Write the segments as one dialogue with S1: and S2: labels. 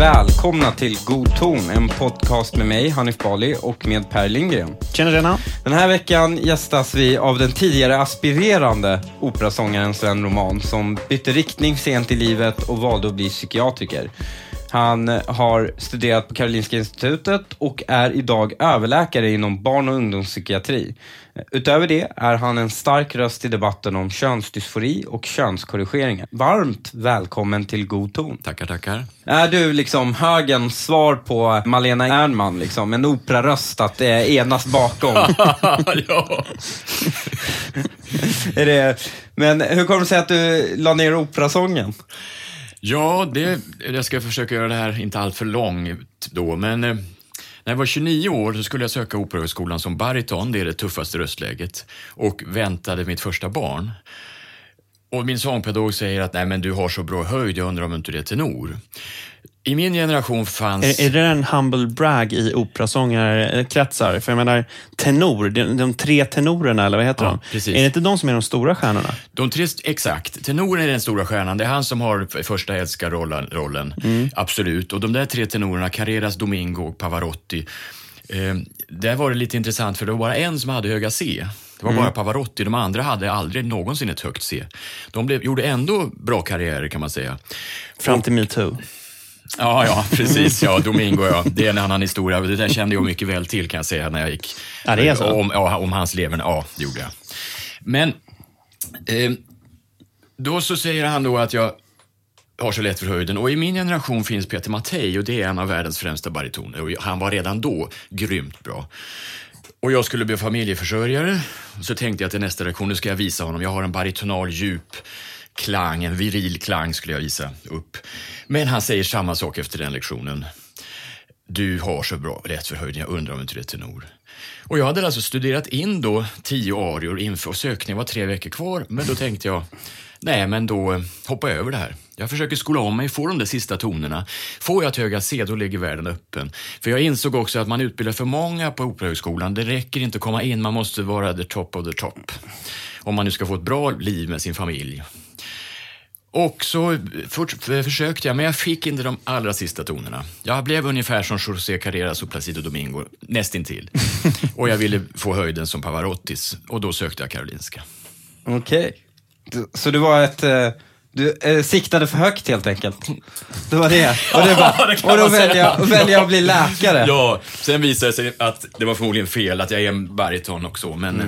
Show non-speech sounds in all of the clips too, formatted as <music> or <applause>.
S1: välkomna till God ton, en podcast med mig, Hanif Bali, och med Per Lindgren.
S2: Tjena, tjena.
S1: Den här veckan gästas vi av den tidigare aspirerande operasångaren Sven Roman, som bytte riktning sent i livet och valde att bli psykiatriker. Han har studerat på Karolinska institutet och är idag överläkare inom barn och ungdomspsykiatri. Utöver det är han en stark röst i debatten om könsdysfori och könskorrigeringar. Varmt välkommen till God ton.
S3: Tackar, tackar.
S1: Är du liksom högens svar på Malena Ernman, liksom? En operaröst att är enas bakom? <laughs>
S3: ja. <laughs>
S1: är det, men hur kommer det sig att du la ner operasången?
S3: Ja, det, jag ska försöka göra det här inte allt för långt då, men eh, när jag var 29 år så skulle jag söka Operahögskolan som bariton, det är det tuffaste röstläget, och väntade mitt första barn. Och min sångpedagog säger att nej men du har så bra höjd, jag undrar om inte det är tenor. I min generation fanns...
S2: Är, är det en humble brag i operasångarkretsar? För jag menar, tenor, de, de tre tenorerna, eller vad heter
S3: Ja,
S2: de?
S3: precis.
S2: Är det inte de som är de stora stjärnorna?
S3: De tre, exakt. Tenoren är den stora stjärnan. Det är han som har första älskarrollen. Rollen. Absolut. Och de där tre tenorerna, Carreras, Domingo och Pavarotti, eh, där var det lite intressant för det var bara en som hade höga C. Det var bara Pavarotti. De andra hade aldrig någonsin ett högt C. De blev, gjorde ändå bra karriärer kan man säga.
S2: Fram till metoo.
S3: Ja, ja, precis. Ja, Domingo, ja. Det är en annan historia. Det där kände jag mycket väl till kan jag säga när jag gick.
S2: Ja, det är så.
S3: Om, ja, om hans leverne. Ja, det gjorde jag. Men eh, då så säger han då att jag har så lätt för höjden. Och i min generation finns Peter Mattei och det är en av världens främsta baritoner. Och han var redan då grymt bra. Och jag skulle bli familjeförsörjare. Så tänkte jag till nästa lektion, nu ska jag visa honom. Jag har en baritonal djup klang, en viril klang skulle jag visa upp. Men han säger samma sak efter den lektionen. Du har så bra lätt för höjden, jag undrar om inte det är tenor. Och jag hade alltså studerat in då tio arior inför sökningen var tre veckor kvar. Men då tänkte jag, nej men då eh, hoppar jag över det här. Jag försöker skola om mig, få de där sista tonerna. Får jag ett höga C, då ligger världen öppen. För jag insåg också att man utbildar för många på Operahögskolan. Det räcker inte att komma in, man måste vara the top of the top. Om man nu ska få ett bra liv med sin familj. Och så fort, försökte jag, men jag fick inte de allra sista tonerna. Jag blev ungefär som José Carreras och Placido Domingo, nästintill. <laughs> och jag ville få höjden som Pavarottis och då sökte jag Karolinska.
S1: Okej. Du- Så du var ett... eh, Du eh, siktade för högt helt enkelt. Det var det. Och, det bara, <laughs>
S3: det
S1: och då väljer jag, väljer jag att bli läkare.
S3: Ja, sen visade det sig att det var förmodligen fel, att jag är en bariton och så, men... eh,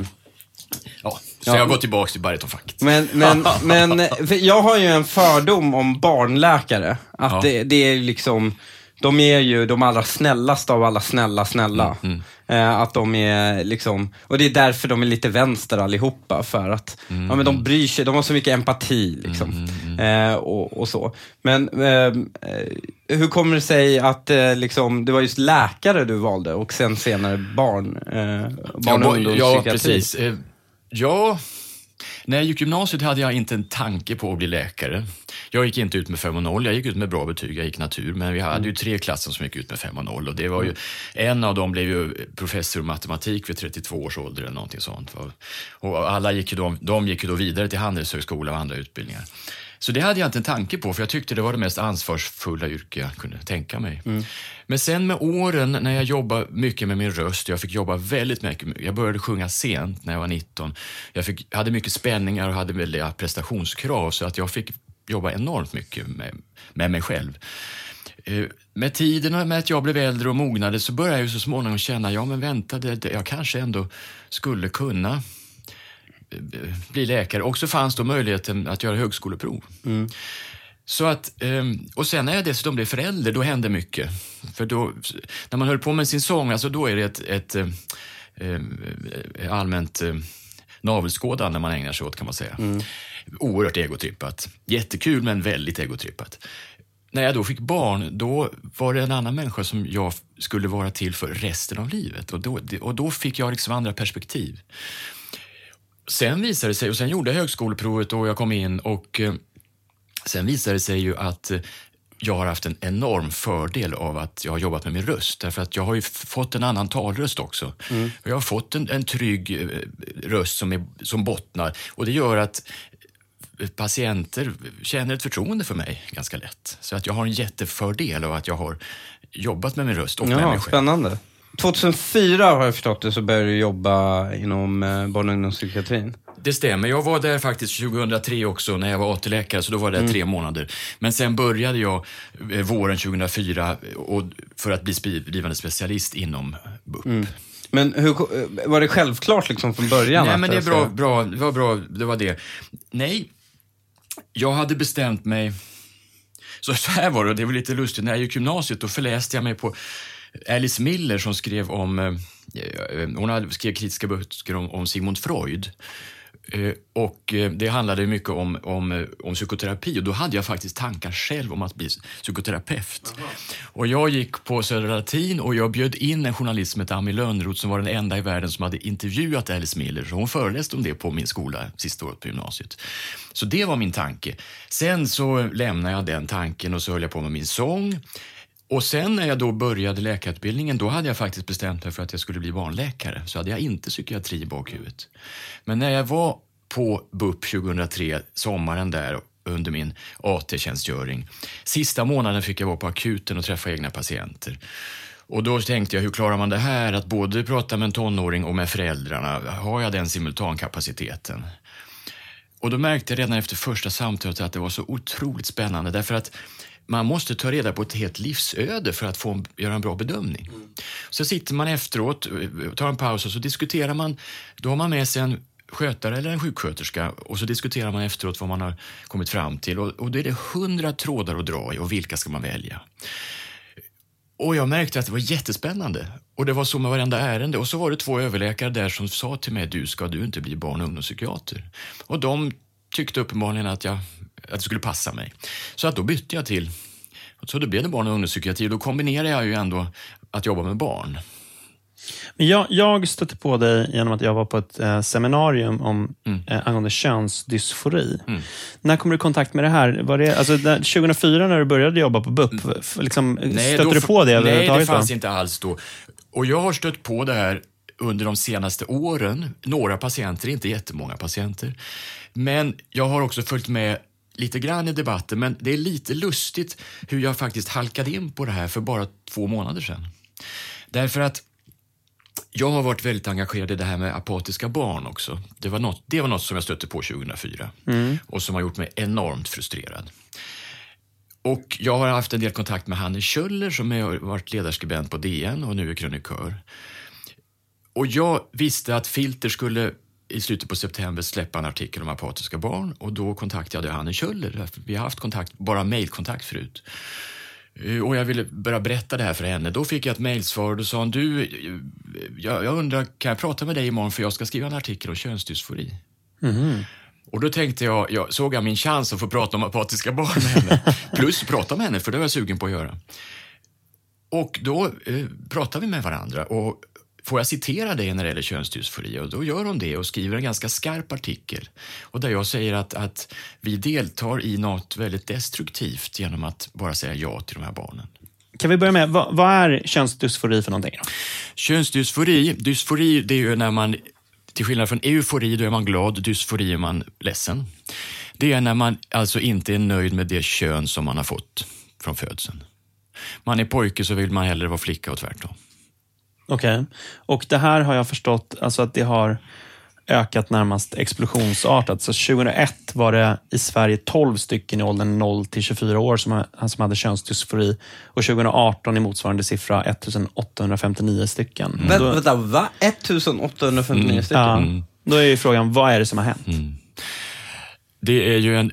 S3: Ja, så
S1: Ja.
S3: jag går tillbaka till baritonfacket.
S1: Men, men, <laughs> men jag har ju en fördom om barnläkare. Att
S3: Ja.
S1: det, det är liksom, de är ju de allra snällaste av alla snälla, snälla.
S3: Mm,
S1: Eh, att de är liksom, och det är därför de är lite vänster allihopa. För att
S3: Mm,
S1: ja, men de bryr sig, de har så mycket empati. Liksom. Eh, och, och så. Men ehm, eh, hur kommer det sig att eh, liksom, det var just läkare du valde och sen senare barn, eh, barn och ungdomspsykiatri?
S3: ja, precis. Ja, när jag gick gymnasiet hade jag inte en tanke på att bli läkare. Jag gick inte ut med 5 och 0, jag gick ut med bra betyg, jag gick natur, men vi hade ju tre klasser som gick ut med 5 och 0 och det var ju, en av dem blev ju professor i matematik vid 32 års ålder eller någonting sånt. Och alla gick ju då, de gick ju då vidare till Handelshögskola och andra utbildningar. Så det hade jag inte en tanke på, för jag tyckte det var det mest ansvarsfulla yrke jag kunde tänka mig. Men sen med åren när jag jobbade mycket med min röst, jag fick jobba väldigt mycket, jag började sjunga sent när jag var 19. Jag fick, hade mycket spänningar och hade väldiga prestationskrav, så att jag fick jobba enormt mycket med, med mig själv. Eh, Med tiden och med att jag blev äldre och mognade så började jag så småningom känna, ja men vänta, det, jag kanske ändå skulle kunna bli läkare. Och så fanns då möjligheten att göra högskoleprov. Så att, ehm, och sen när jag dessutom blev förälder, då hände mycket. För då, när man höll på med sin sång, alltså då är det ett, ett eh, eh, allmänt eh, navelskådande man ägnar sig åt kan man säga. Oerhört egotrippat. Jättekul men väldigt egotrippat. När jag då fick barn, då var det en annan människa som jag skulle vara till för resten av livet. Och då, och då fick jag liksom andra perspektiv. Sen visade det sig, och sen gjorde jag högskoleprovet och jag kom in och eh, sen visade det sig ju att eh, jag har haft en enorm fördel av att jag har jobbat med min röst. Därför att jag har fått en annan talröst också. Och jag har fått en, en trygg eh, röst som, är, som bottnar. Och det gör att patienter känner ett förtroende för mig ganska lätt. Så att jag har en jättefördel av att jag har jobbat med min röst och med
S1: Ja,
S3: mig själv.
S1: spännande. 2004 har jag förstått det så började du jobba inom eh, barn och ungdomspsykiatrin.
S3: Det stämmer. Jag var där faktiskt 2003 också när jag var AT-läkare, så då var jag där tre månader. Men sen började jag eh, våren 2004 och, för att bli blivande specialist inom BUP.
S1: Men hur, eh, var det självklart liksom från början?
S3: Nej, men det är bra, bra, det var bra, det var det. Nej, jag hade bestämt mig, så, så här var det, det var lite lustigt, när jag gick gymnasiet då förläste jag mig på Alice Miller som skrev om, eh, eh, hon hade skrev kritiska böcker om, om Sigmund Freud. Eh, Och det handlade mycket om, om, om psykoterapi och då hade jag faktiskt tankar själv om att bli psykoterapeut. Och jag gick på Södra Latin och jag bjöd in en journalist som hette Ami Lönnroth som var den enda i världen som hade intervjuat Alice Miller. Så hon föreläste om det på min skola sista året på gymnasiet. Så det var min tanke. Sen så lämnade jag den tanken och så höll jag på med min sång. Och sen när jag då började läkarutbildningen, då hade jag faktiskt bestämt mig för att jag skulle bli barnläkare. Så hade jag inte psykiatri i bakhuvudet. Men när jag var på BUP 2003, sommaren där, under min AT-tjänstgöring. Sista månaden fick jag vara på akuten och träffa egna patienter. Och då tänkte jag, hur klarar man det här? Att både prata med en tonåring och med föräldrarna. Har jag den simultankapaciteten? Och då märkte jag redan efter första samtalet att det var så otroligt spännande därför att man måste ta reda på ett helt livsöde för att få en, göra en bra bedömning. Så sitter man efteråt, eh, tar en paus och så diskuterar man. Då har man med sig en skötare eller en sjuksköterska och så diskuterar man efteråt vad man har kommit fram till. Och, och då är det hundra trådar att dra i och vilka ska man välja? Och jag märkte att det var jättespännande. Och det var så med varenda ärende. Och så var det två överläkare där som sa till mig, du ska du inte bli barn och ungdomspsykiater? Och de tyckte uppenbarligen att, jag, att det skulle passa mig. Så att då bytte jag till, så då blev det barn och ungdomspsykiatri. Då kombinerar jag ju ändå att jobba med barn.
S2: Men jag, jag stötte på dig genom att jag var på ett eh, seminarium om, eh, angående könsdysfori. När kom du i kontakt med det här? Var det, alltså, där, 2004 när du började jobba på BUP, f- liksom, stötte
S3: då-
S2: du på det
S3: Nej, det
S2: överhuvudtaget? då?
S3: fanns inte alls då. Och jag har stött på det här under de senaste åren. Några patienter, inte jättemånga patienter. Men jag har också följt med lite grann i debatten, men det är lite lustigt hur jag faktiskt halkade in på det här för bara två månader sedan. Därför att jag har varit väldigt engagerad i det här med apatiska barn också. Det var något, det var något som jag stötte på 2004 och som har gjort mig enormt frustrerad. Och jag har haft en del kontakt med Hanne Kjöller som har varit ledarskribent på DN och nu är krönikör. Och jag visste att Filter skulle i slutet på september släppa en artikel om apatiska barn och då kontaktade jag Hanne Kjöller. Vi har haft kontakt, bara mejlkontakt förut. Eh, Och jag ville börja berätta det här för henne. Då fick jag ett mejlsvar och då sa hon, du, eh, jag, jag undrar, kan jag prata med dig imorgon för jag ska skriva en artikel om könsdysfori. Och då tänkte jag, jag såg jag min chans att få prata om apatiska barn med henne. <laughs> Plus prata med henne, för det var jag sugen på att göra. Och då eh, pratade vi med varandra och får jag citera dig när det gäller könsdysfori? Och då gör hon det och skriver en ganska skarp artikel. Och där jag säger att, att vi deltar i något väldigt destruktivt genom att bara säga ja till de här barnen.
S2: Kan vi börja med, vad, vad är könsdysfori för någonting? Då?
S3: Könsdysfori, dysfori det är ju när man, till skillnad från eufori, då är man glad, dysfori är man ledsen. Det är när man alltså inte är nöjd med det kön som man har fått från födseln. Man är pojke så vill man hellre vara flicka och tvärtom.
S2: Okej. Och det här har jag förstått alltså att det har ökat närmast explosionsartat. Så 2001 var det i Sverige 12 stycken i åldern 0 till 24 år som, ha- som hade könsdysfori. Och 2018 är motsvarande siffra 1859 stycken. Då,
S1: vänta, va? 1859 stycken?
S2: ja, då är ju frågan, vad är det som har hänt?
S3: Det är ju en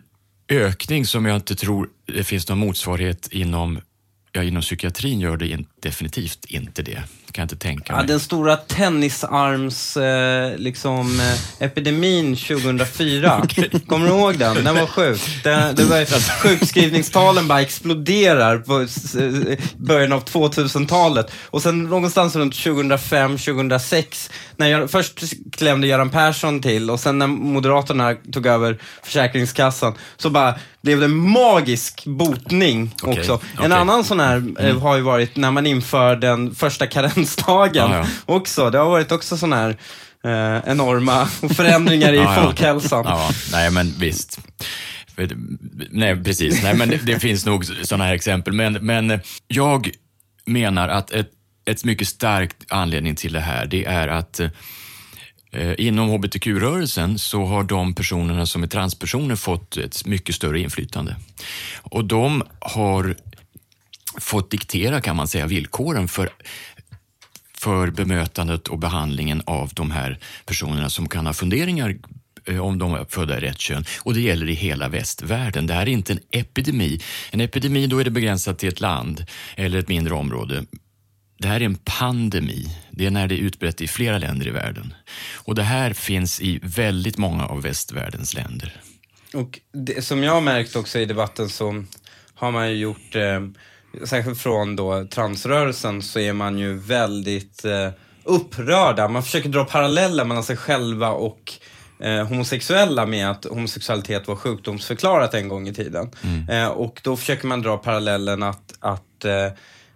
S3: ökning som jag inte tror det finns någon motsvarighet inom, ja, inom psykiatrin gör det in, definitivt inte det. Kan jag inte tänka
S1: Ja,
S3: mig.
S1: den stora tennisarms eh, liksom, eh, epidemin 2004. <laughs> Kommer du ihåg den? Den var sjuk. Den, det var, sjukskrivningstalen bara exploderar på början av 2000-talet. Och sen någonstans runt 2005-2006, när jag, först klämde Göran Persson till och sen när Moderaterna tog över Försäkringskassan, så bara blev det magisk botning
S3: Okej,
S1: också. En.
S3: Mm.
S1: annan sån här eh, har ju varit när man inför den första karensdagen
S3: Ja, ja.
S1: också. Det har varit också sån här eh, enorma förändringar i
S3: Ja, ja.
S1: folkhälsan.
S3: Ja, nej men visst. Nej, precis. Nej, men det, det finns nog sådana här exempel. Men, men jag menar att ett, ett mycket starkt anledning till det här, det är att eh, inom hbtq-rörelsen så har de personerna som är transpersoner fått ett mycket större inflytande. Och de har fått diktera, kan man säga, villkoren för för bemötandet och behandlingen av de här personerna som kan ha funderingar eh, om de är födda i rätt kön. Och det gäller i hela västvärlden. Det här är inte en epidemi. En epidemi, då är det begränsat till ett land eller ett mindre område. Det här är en pandemi. Det är när det är utbrett i flera länder i världen. Och det här finns i väldigt många av västvärldens länder.
S1: Och det, som jag har märkt också i debatten så har man ju gjort eh, särskilt från då transrörelsen så är man ju väldigt eh, upprörda. Man försöker dra paralleller mellan sig själva och eh, homosexuella med att homosexualitet var sjukdomsförklarat en gång i tiden. Mm. Eh, och då försöker man dra parallellen att, att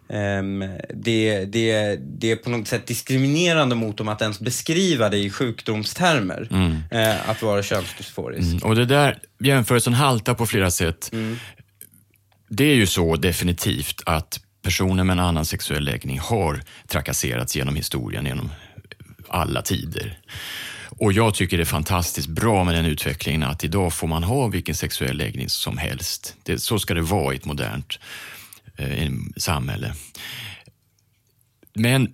S1: Um, det, det, det är på något sätt diskriminerande mot dem att ens beskriva det i sjukdomstermer. Mm. Uh, att vara könsdysforisk. Mm.
S3: Och det där jämförelsen haltar på flera sätt. Mm det är ju så definitivt att personer med en annan sexuell läggning har trakasserats genom historien, genom alla tider. Och jag tycker det är fantastiskt bra med den utvecklingen att idag får man ha vilken sexuell läggning som helst. Det, så ska det vara i ett modernt eh, samhälle. Men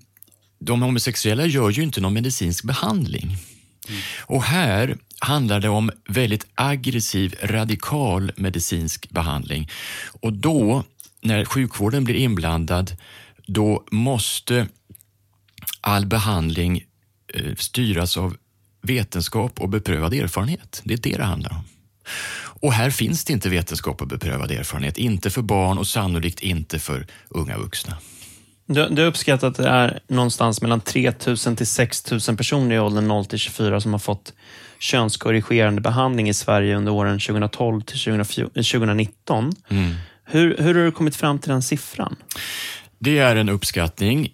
S3: de homosexuella gör ju inte någon medicinsk behandling. Mm. Och här handlar det om väldigt aggressiv, radikal medicinsk behandling. Och då, när sjukvården blir inblandad, då måste all behandling eh, styras av vetenskap och beprövad erfarenhet. Det är det det handlar om. Och här finns det inte vetenskap och beprövad erfarenhet. Inte för barn och sannolikt inte för unga vuxna.
S2: Du, du uppskattar att det är någonstans mellan 3 000 till 6 000 personer i åldern 0 till 24 som har fått könskorrigerande behandling i Sverige under åren 2012 till 2019. Mm. Hur, hur har du kommit fram till den siffran?
S3: Det är en uppskattning.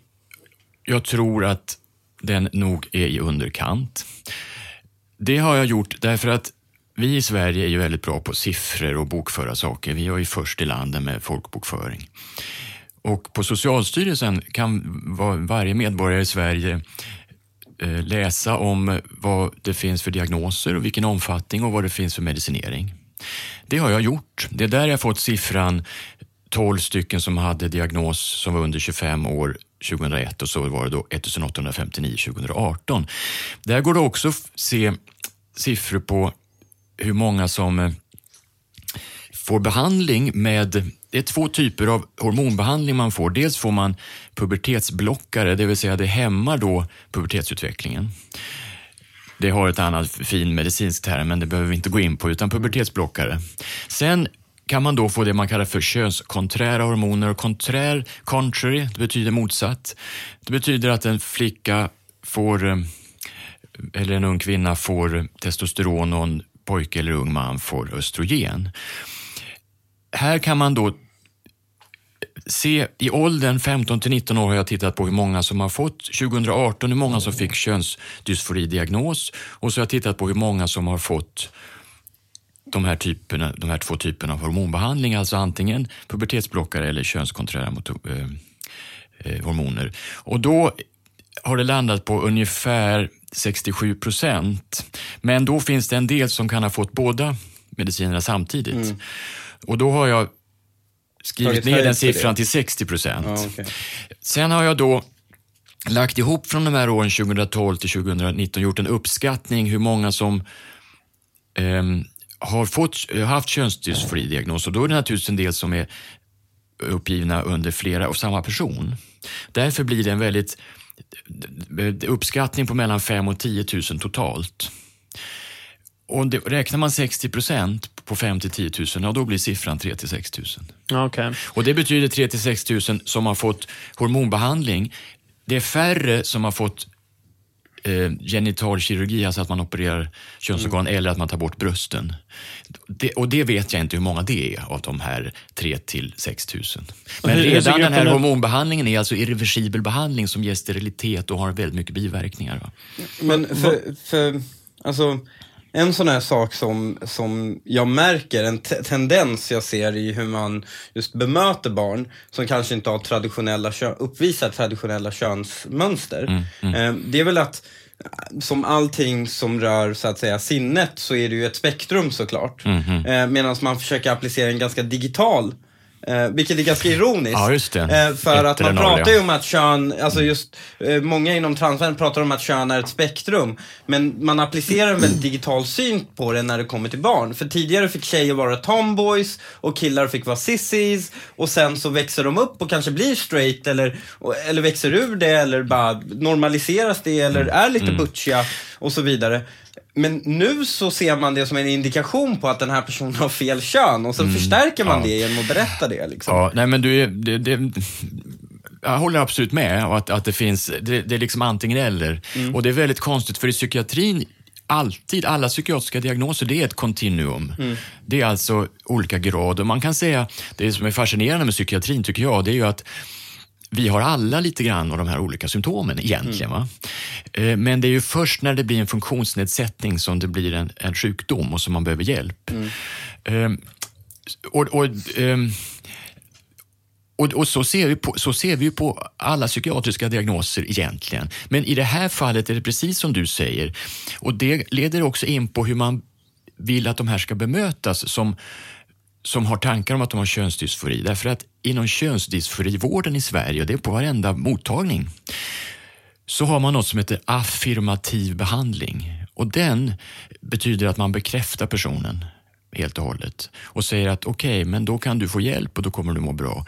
S3: Jag tror att den nog är i underkant. Det har jag gjort därför att vi i Sverige är ju väldigt bra på siffror och bokföra saker. Vi är ju först i landet med folkbokföring. Och på Socialstyrelsen kan varje medborgare i Sverige eh, läsa om vad det finns för diagnoser och vilken omfattning och vad det finns för medicinering. Det har jag gjort. Det är där jag fått siffran 12 stycken som hade diagnos som var under 25 år 2001 och så var det då 1859 2018. Där går det också att se siffror på hur många som eh, får behandling med det är två typer av hormonbehandling man får. Dels får man pubertetsblockare, det vill säga det hämmar då pubertetsutvecklingen. Det har ett annat fin medicinsk term, men det behöver vi inte gå in på, utan pubertetsblockare. Sen kan man då få det man kallar för könskonträra hormoner. Konträr, contrary, det betyder motsatt. Det betyder att en flicka får, eh, eller en ung kvinna får testosteron och en pojke eller ung man får östrogen. Här kan man då se i åldern 15 till 19 år har jag tittat på hur många som har fått 2018, hur många som fick könsdysfori-diagnos och så har jag tittat på hur många som har fått de här, typerna, de här två typerna av hormonbehandling, alltså antingen pubertetsblockare eller könskonträra mot, eh, eh, hormoner. Och då har det landat på ungefär 67 procent. Men då finns det en del som kan ha fått båda medicinerna samtidigt. Mm. Och då har jag skrivit ner den siffran till 60 procent. Ja, okay. Sen har jag då lagt ihop från de här åren 2012 till 2019 gjort en uppskattning hur många som eh, har fått, haft könsdysfori-diagnos och då är det naturligtvis en del som är uppgivna under flera och samma person. Därför blir det en väldigt uppskattning på mellan 5 och 10 000 totalt. Och det, räknar man 60 procent på 5 till 10 000, ja då blir siffran 3 till 6 000.
S2: Okay.
S3: Och det betyder 3 till 6 000 som har fått hormonbehandling. Det är färre som har fått eh, genitalkirurgi, alltså att man opererar könsorgan mm. eller att man tar bort brösten. Det, och det vet jag inte hur många det är av de här 3 till 6 000. Men redan den här hormonbehandlingen är alltså irreversibel behandling som ger sterilitet och har väldigt mycket biverkningar. Va?
S1: Men för, för alltså en sån här sak som, som jag märker, en te- tendens jag ser i hur man just bemöter barn som kanske inte har traditionella, uppvisar traditionella könsmönster. Eh, det är väl att eh, som allting som rör så att säga sinnet så är det ju ett spektrum såklart. Eh, Medan man försöker applicera en ganska digital Eh, vilket är ganska ironiskt.
S3: Ja, just det.
S1: Eh, för att man pratar ju om att kön, alltså just eh, många inom transvärlden pratar om att kön är ett spektrum. Men man applicerar en väldigt digital syn på det när det kommer till barn. För tidigare fick tjejer vara tomboys och killar fick vara sissies. Och sen så växer de upp och kanske blir straight eller, eller växer ur det eller bara normaliseras det eller är lite butchiga och så vidare. Men nu så ser man det som en indikation på att den här personen har fel kön och så förstärker man
S3: Ja.
S1: det genom att berätta det. Liksom.
S3: Ja, nej men du det, det, jag håller absolut med att, att det finns, det, det är liksom antingen eller. Och det är väldigt konstigt för i psykiatrin Alltid, alla psykiatriska diagnoser, det är ett kontinuum. Det är alltså olika grader. Man kan säga, det som är fascinerande med psykiatrin tycker jag, det är ju att vi har alla lite grann av de här olika symptomen egentligen. Va? Eh, Men det är ju först när det blir en funktionsnedsättning som det blir en, en sjukdom och som man behöver hjälp. Eh, och, och, ehm, och, och så, ser vi på, så ser vi på alla psykiatriska diagnoser egentligen. Men i det här fallet är det precis som du säger. Och det leder också in på hur man vill att de här ska bemötas som, som har tankar om att de har könsdysfori. Därför att inom könsdysforivården i Sverige, och det är på varenda mottagning, så har man något som heter affirmativ behandling. Och den betyder att man bekräftar personen helt och hållet och säger att okej, men då kan du få hjälp och då kommer du må bra.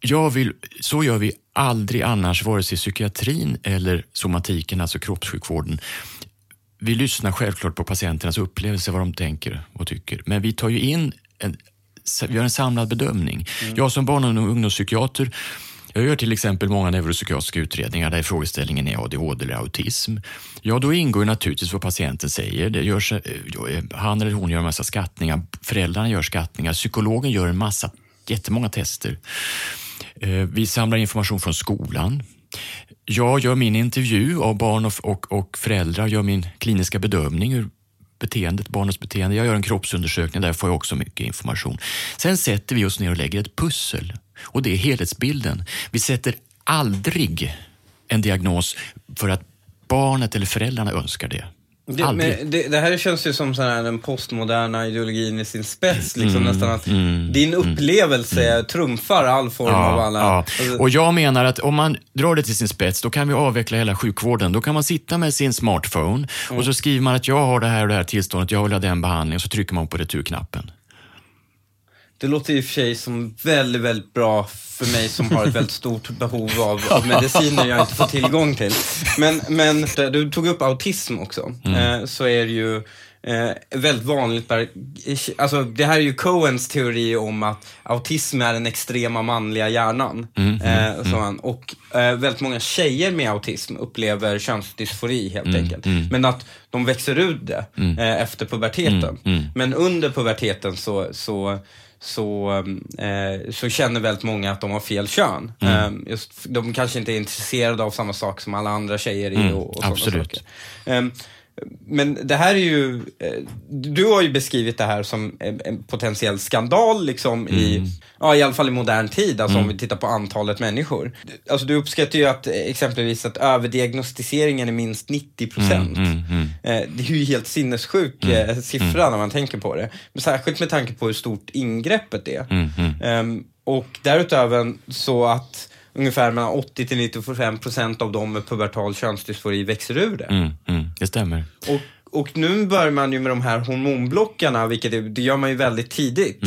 S3: Jag vill, så gör vi aldrig annars, vare sig psykiatrin eller somatiken, alltså kroppssjukvården. Vi lyssnar självklart på patienternas upplevelse, vad de tänker och tycker. Men vi tar ju in en, vi gör en samlad bedömning. Jag som barn och ungdomspsykiater jag gör till exempel många neuropsykiatriska utredningar där frågeställningen är ADHD eller autism. Ja, då ingår naturligtvis vad patienten säger. Det görs, eh, han eller hon gör en massa skattningar, föräldrarna gör skattningar, psykologen gör en massa, jättemånga tester. Eh, Vi samlar information från skolan. Jag gör min intervju av barn och, och, och föräldrar, gör min kliniska bedömning ur beteendet, barnets beteende. Jag gör en kroppsundersökning, där får jag också mycket information. Sen sätter vi oss ner och lägger ett pussel och det är helhetsbilden. Vi sätter aldrig en diagnos för att barnet eller föräldrarna önskar det.
S1: Det, men det, det här känns ju som sån här, den postmoderna ideologin i sin spets. Liksom,
S3: Mm,
S1: nästan att din upplevelse trumfar all form av alla...
S3: Ja.
S1: Alltså,
S3: Och jag menar att om man drar det till sin spets, då kan vi avveckla hela sjukvården. Då kan man sitta med sin smartphone och så skriver man att jag har det här och det här tillståndet, jag vill ha den behandlingen, och så trycker man på returknappen.
S1: Det låter i och för sig som väldigt, väldigt bra för mig som har ett väldigt <laughs> stort behov av, av mediciner jag inte får tillgång till. Men, men du tog upp autism också. Eh, så är det ju eh, väldigt vanligt, alltså det här är ju Coens teori om att autism är den extrema manliga hjärnan. eh, som han, och eh, väldigt många tjejer med autism upplever könsdysfori helt enkelt. Men att de växer ut det eh, efter puberteten. Men under puberteten så, så så, eh, så känner väldigt många att de har fel kön. Eh, just, de kanske inte är intresserade av samma sak som alla andra tjejer är och, och sådana
S3: absolut.
S1: saker. Eh, men det här är ju, eh, du har ju beskrivit det här som en, en potentiell skandal liksom i, ja i alla fall i modern tid, alltså om vi tittar på antalet människor. Alltså du uppskattar ju att eh, exempelvis att överdiagnostiseringen är minst 90 procent.
S3: Mm,
S1: Eh, det är ju helt sinnessjuk eh, siffra när man tänker på det. Men särskilt med tanke på hur stort ingreppet är.
S3: Mm,
S1: Ehm, och därutöver så att ungefär mellan 80 till 95 procent av dem med pubertal könsdysfori växer ur det.
S3: Mm, mm, det stämmer.
S1: Och, och nu börjar man ju med de här hormonblockarna, vilket är, det gör man ju väldigt tidigt.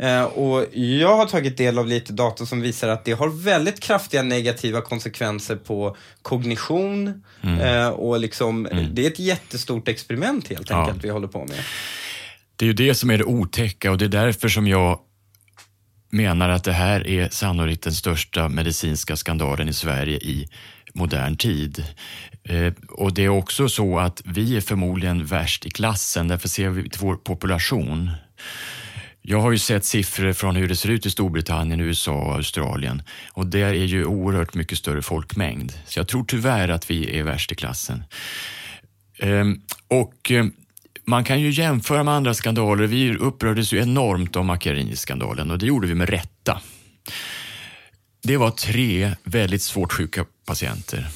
S1: Eh, och jag har tagit del av lite data som visar att det har väldigt kraftiga negativa konsekvenser på kognition. Eh, och liksom, Det är ett jättestort experiment helt
S3: Ja.
S1: enkelt vi håller på med.
S3: Det är ju det som är det otäcka och det är därför som jag menar att det här är sannolikt den största medicinska skandalen i Sverige i modern tid. Eh, och det är också så att vi är förmodligen värst i klassen, därför ser vi till vår population. Jag har ju sett siffror från hur det ser ut i Storbritannien, USA och Australien och där är ju oerhört mycket större folkmängd. Så jag tror tyvärr att vi är värst i klassen. Ehm, och eh, man kan ju jämföra med andra skandaler. Vi upprördes ju enormt av Macchiarini-skandalen och det gjorde vi med rätta. Det var tre väldigt svårt sjuka patienter.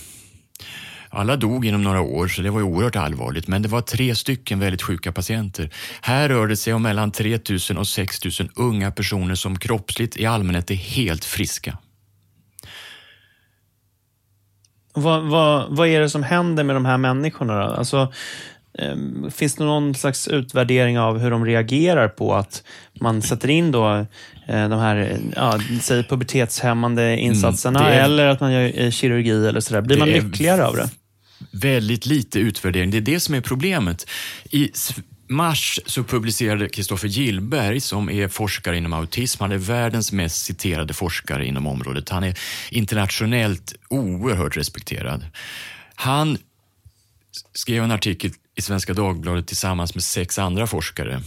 S3: Alla dog inom några år, så det var ju oerhört allvarligt, men det var tre stycken väldigt sjuka patienter. Här rör det sig om mellan 3 000 och 6 000 unga personer som kroppsligt i allmänhet är helt friska.
S2: Vad, vad, vad är det som händer med de här människorna? Då? Alltså, finns det någon slags utvärdering av hur de reagerar på att man sätter in då, eh, de här ja, säg pubertetshämmande insatserna
S3: Mm, är-
S2: eller att man gör eh, kirurgi eller sådär? Blir man lyckligare av det?
S3: Väldigt lite utvärdering. Det är det som är problemet. I mars så publicerade Kristoffer Gillberg, som är forskare inom autism, han är världens mest citerade forskare inom området. Han är internationellt oerhört respekterad. Han skrev en artikel i Svenska Dagbladet tillsammans med sex andra forskare.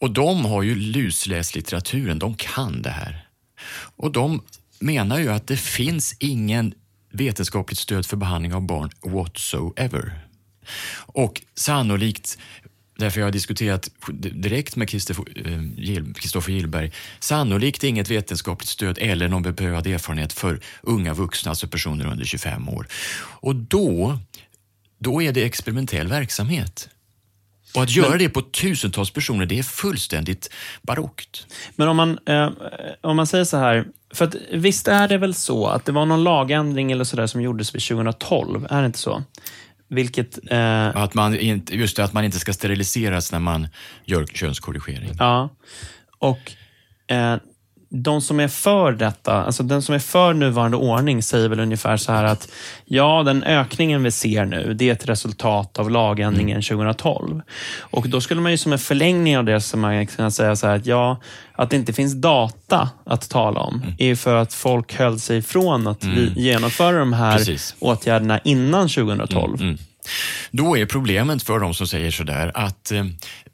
S3: Och de har ju lusläst litteraturen, de kan det här. Och de menar ju att det finns ingen vetenskapligt stöd för behandling av barn whatsoever. Och sannolikt, därför jag har diskuterat direkt med Kristoffer eh, Gillberg, sannolikt inget vetenskapligt stöd eller någon beprövad erfarenhet för unga vuxna, alltså personer under 25 år. Och då, då är det experimentell verksamhet. Och att göra det på tusentals personer, det är fullständigt barockt.
S2: Men om man, eh, om man säger så här, för att visst är det väl så att det var någon lagändring eller sådär som gjordes vid 2012, är det inte så? Vilket, eh,
S3: Att man inte, just det, att man inte ska steriliseras när man gör könskorrigering.
S2: ja. Och eh, de som är för detta, alltså den som är för nuvarande ordning säger väl ungefär så här att ja, den ökningen vi ser nu, det är ett resultat av lagändringen 2012. Och då skulle man ju som en förlängning av det som man kunna säga så här att ja, att det inte finns data att tala om är ju för att folk höll sig ifrån att vi genomföra de här
S3: Precis.
S2: åtgärderna innan 2012.
S3: Mm. Då är problemet för de som säger sådär att eh,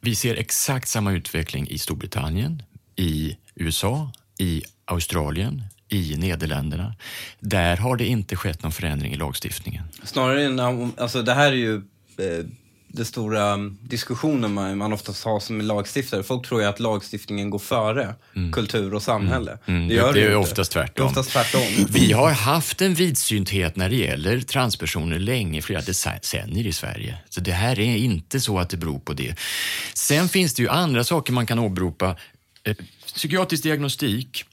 S3: vi ser exakt samma utveckling i Storbritannien, i USA, i Australien, i Nederländerna. Där har det inte skett någon förändring i lagstiftningen.
S1: Snarare än, alltså det här är ju eh, den stora um, diskussionen man, man oftast har som lagstiftare. Folk tror ju att lagstiftningen går före kultur och samhälle.
S3: Mm,
S1: Det gör
S3: det
S1: det
S3: är
S1: ju
S3: oftast tvärtom.
S1: oftast tvärtom. <clears throat>
S3: Vi har haft en vidsynthet när det gäller transpersoner länge, flera decennier i Sverige. Så det här är inte så att det beror på det. Sen finns det ju andra saker man kan åberopa. Psykiatrisk diagnostik,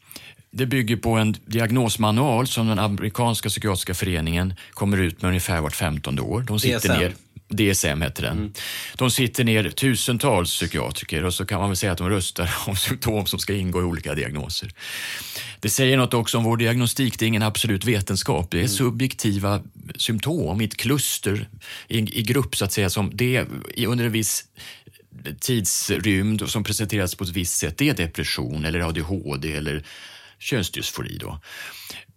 S3: det bygger på en diagnosmanual som den amerikanska psykiatriska föreningen kommer ut med ungefär vart femtonde år. De sitter
S1: DSM.
S3: ner DSM heter den. De sitter ner tusentals psykiatriker och så kan man väl säga att de röstar om <laughs> symptom som ska ingå i olika diagnoser. Det säger något också om vår diagnostik. Det är ingen absolut vetenskap. Det är subjektiva symptom i ett kluster, i, i grupp så att säga, som det under en viss tidsrymd som presenteras på ett visst sätt. Det är depression eller ADHD eller könsdysfori. Då.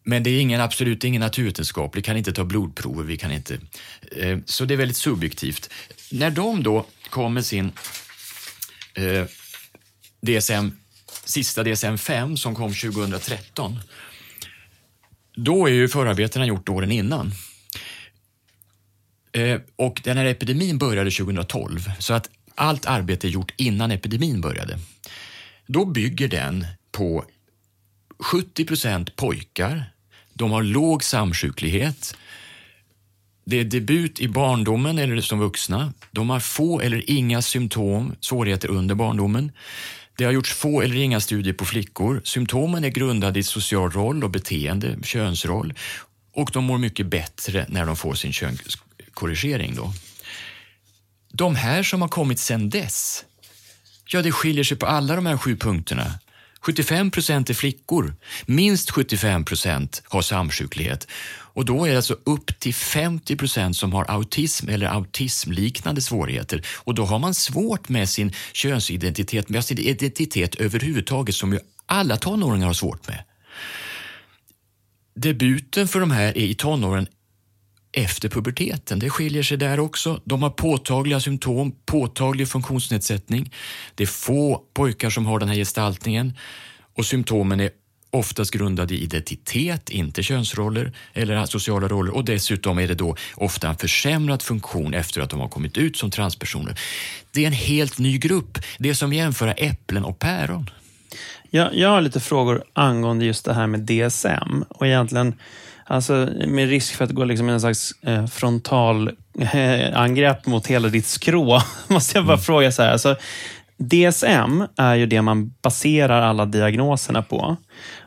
S3: Men det är ingen, absolut ingen naturvetenskap. Vi kan inte ta blodprover. Vi kan inte, eh, så det är väldigt subjektivt. När de då kom med sin eh, DSM, sista DSM-5 som kom 2013, då är ju förarbetena gjort åren innan. Eh, och den här epidemin började 2012, så att allt arbete är gjort innan epidemin började. Då bygger den på 70 procent pojkar, de har låg samsjuklighet, det är debut i barndomen eller som vuxna. De har få eller inga symptom, svårigheter under barndomen. Det har gjorts få eller inga studier på flickor. Symptomen är grundade i social roll och beteende, könsroll. Och de mår mycket bättre när de får sin könskorrigering. Då. De här som har kommit sedan dess, ja det skiljer sig på alla de här sju punkterna. 75 procent är flickor. Minst 75 procent har samsjuklighet. Och då är det alltså upp till 50 procent som har autism eller autismliknande svårigheter. Och då har man svårt med sin könsidentitet, med sin identitet överhuvudtaget som ju alla tonåringar har svårt med. Debuten för de här är i tonåren efter puberteten. Det skiljer sig där också. De har påtagliga symptom, påtaglig funktionsnedsättning. Det är få pojkar som har den här gestaltningen och symptomen är oftast grundade i identitet, inte könsroller eller sociala roller och dessutom är det då ofta en försämrad funktion efter att de har kommit ut som transpersoner. Det är en helt ny grupp. Det är som jämföra äpplen och päron.
S2: Jag, jag har lite frågor angående just det här med DSM och egentligen Alltså med risk för att gå liksom en slags eh, frontalangrepp mot hela ditt skrå, <laughs> måste jag bara mm. fråga så här. Alltså, DSM är ju det man baserar alla diagnoserna på.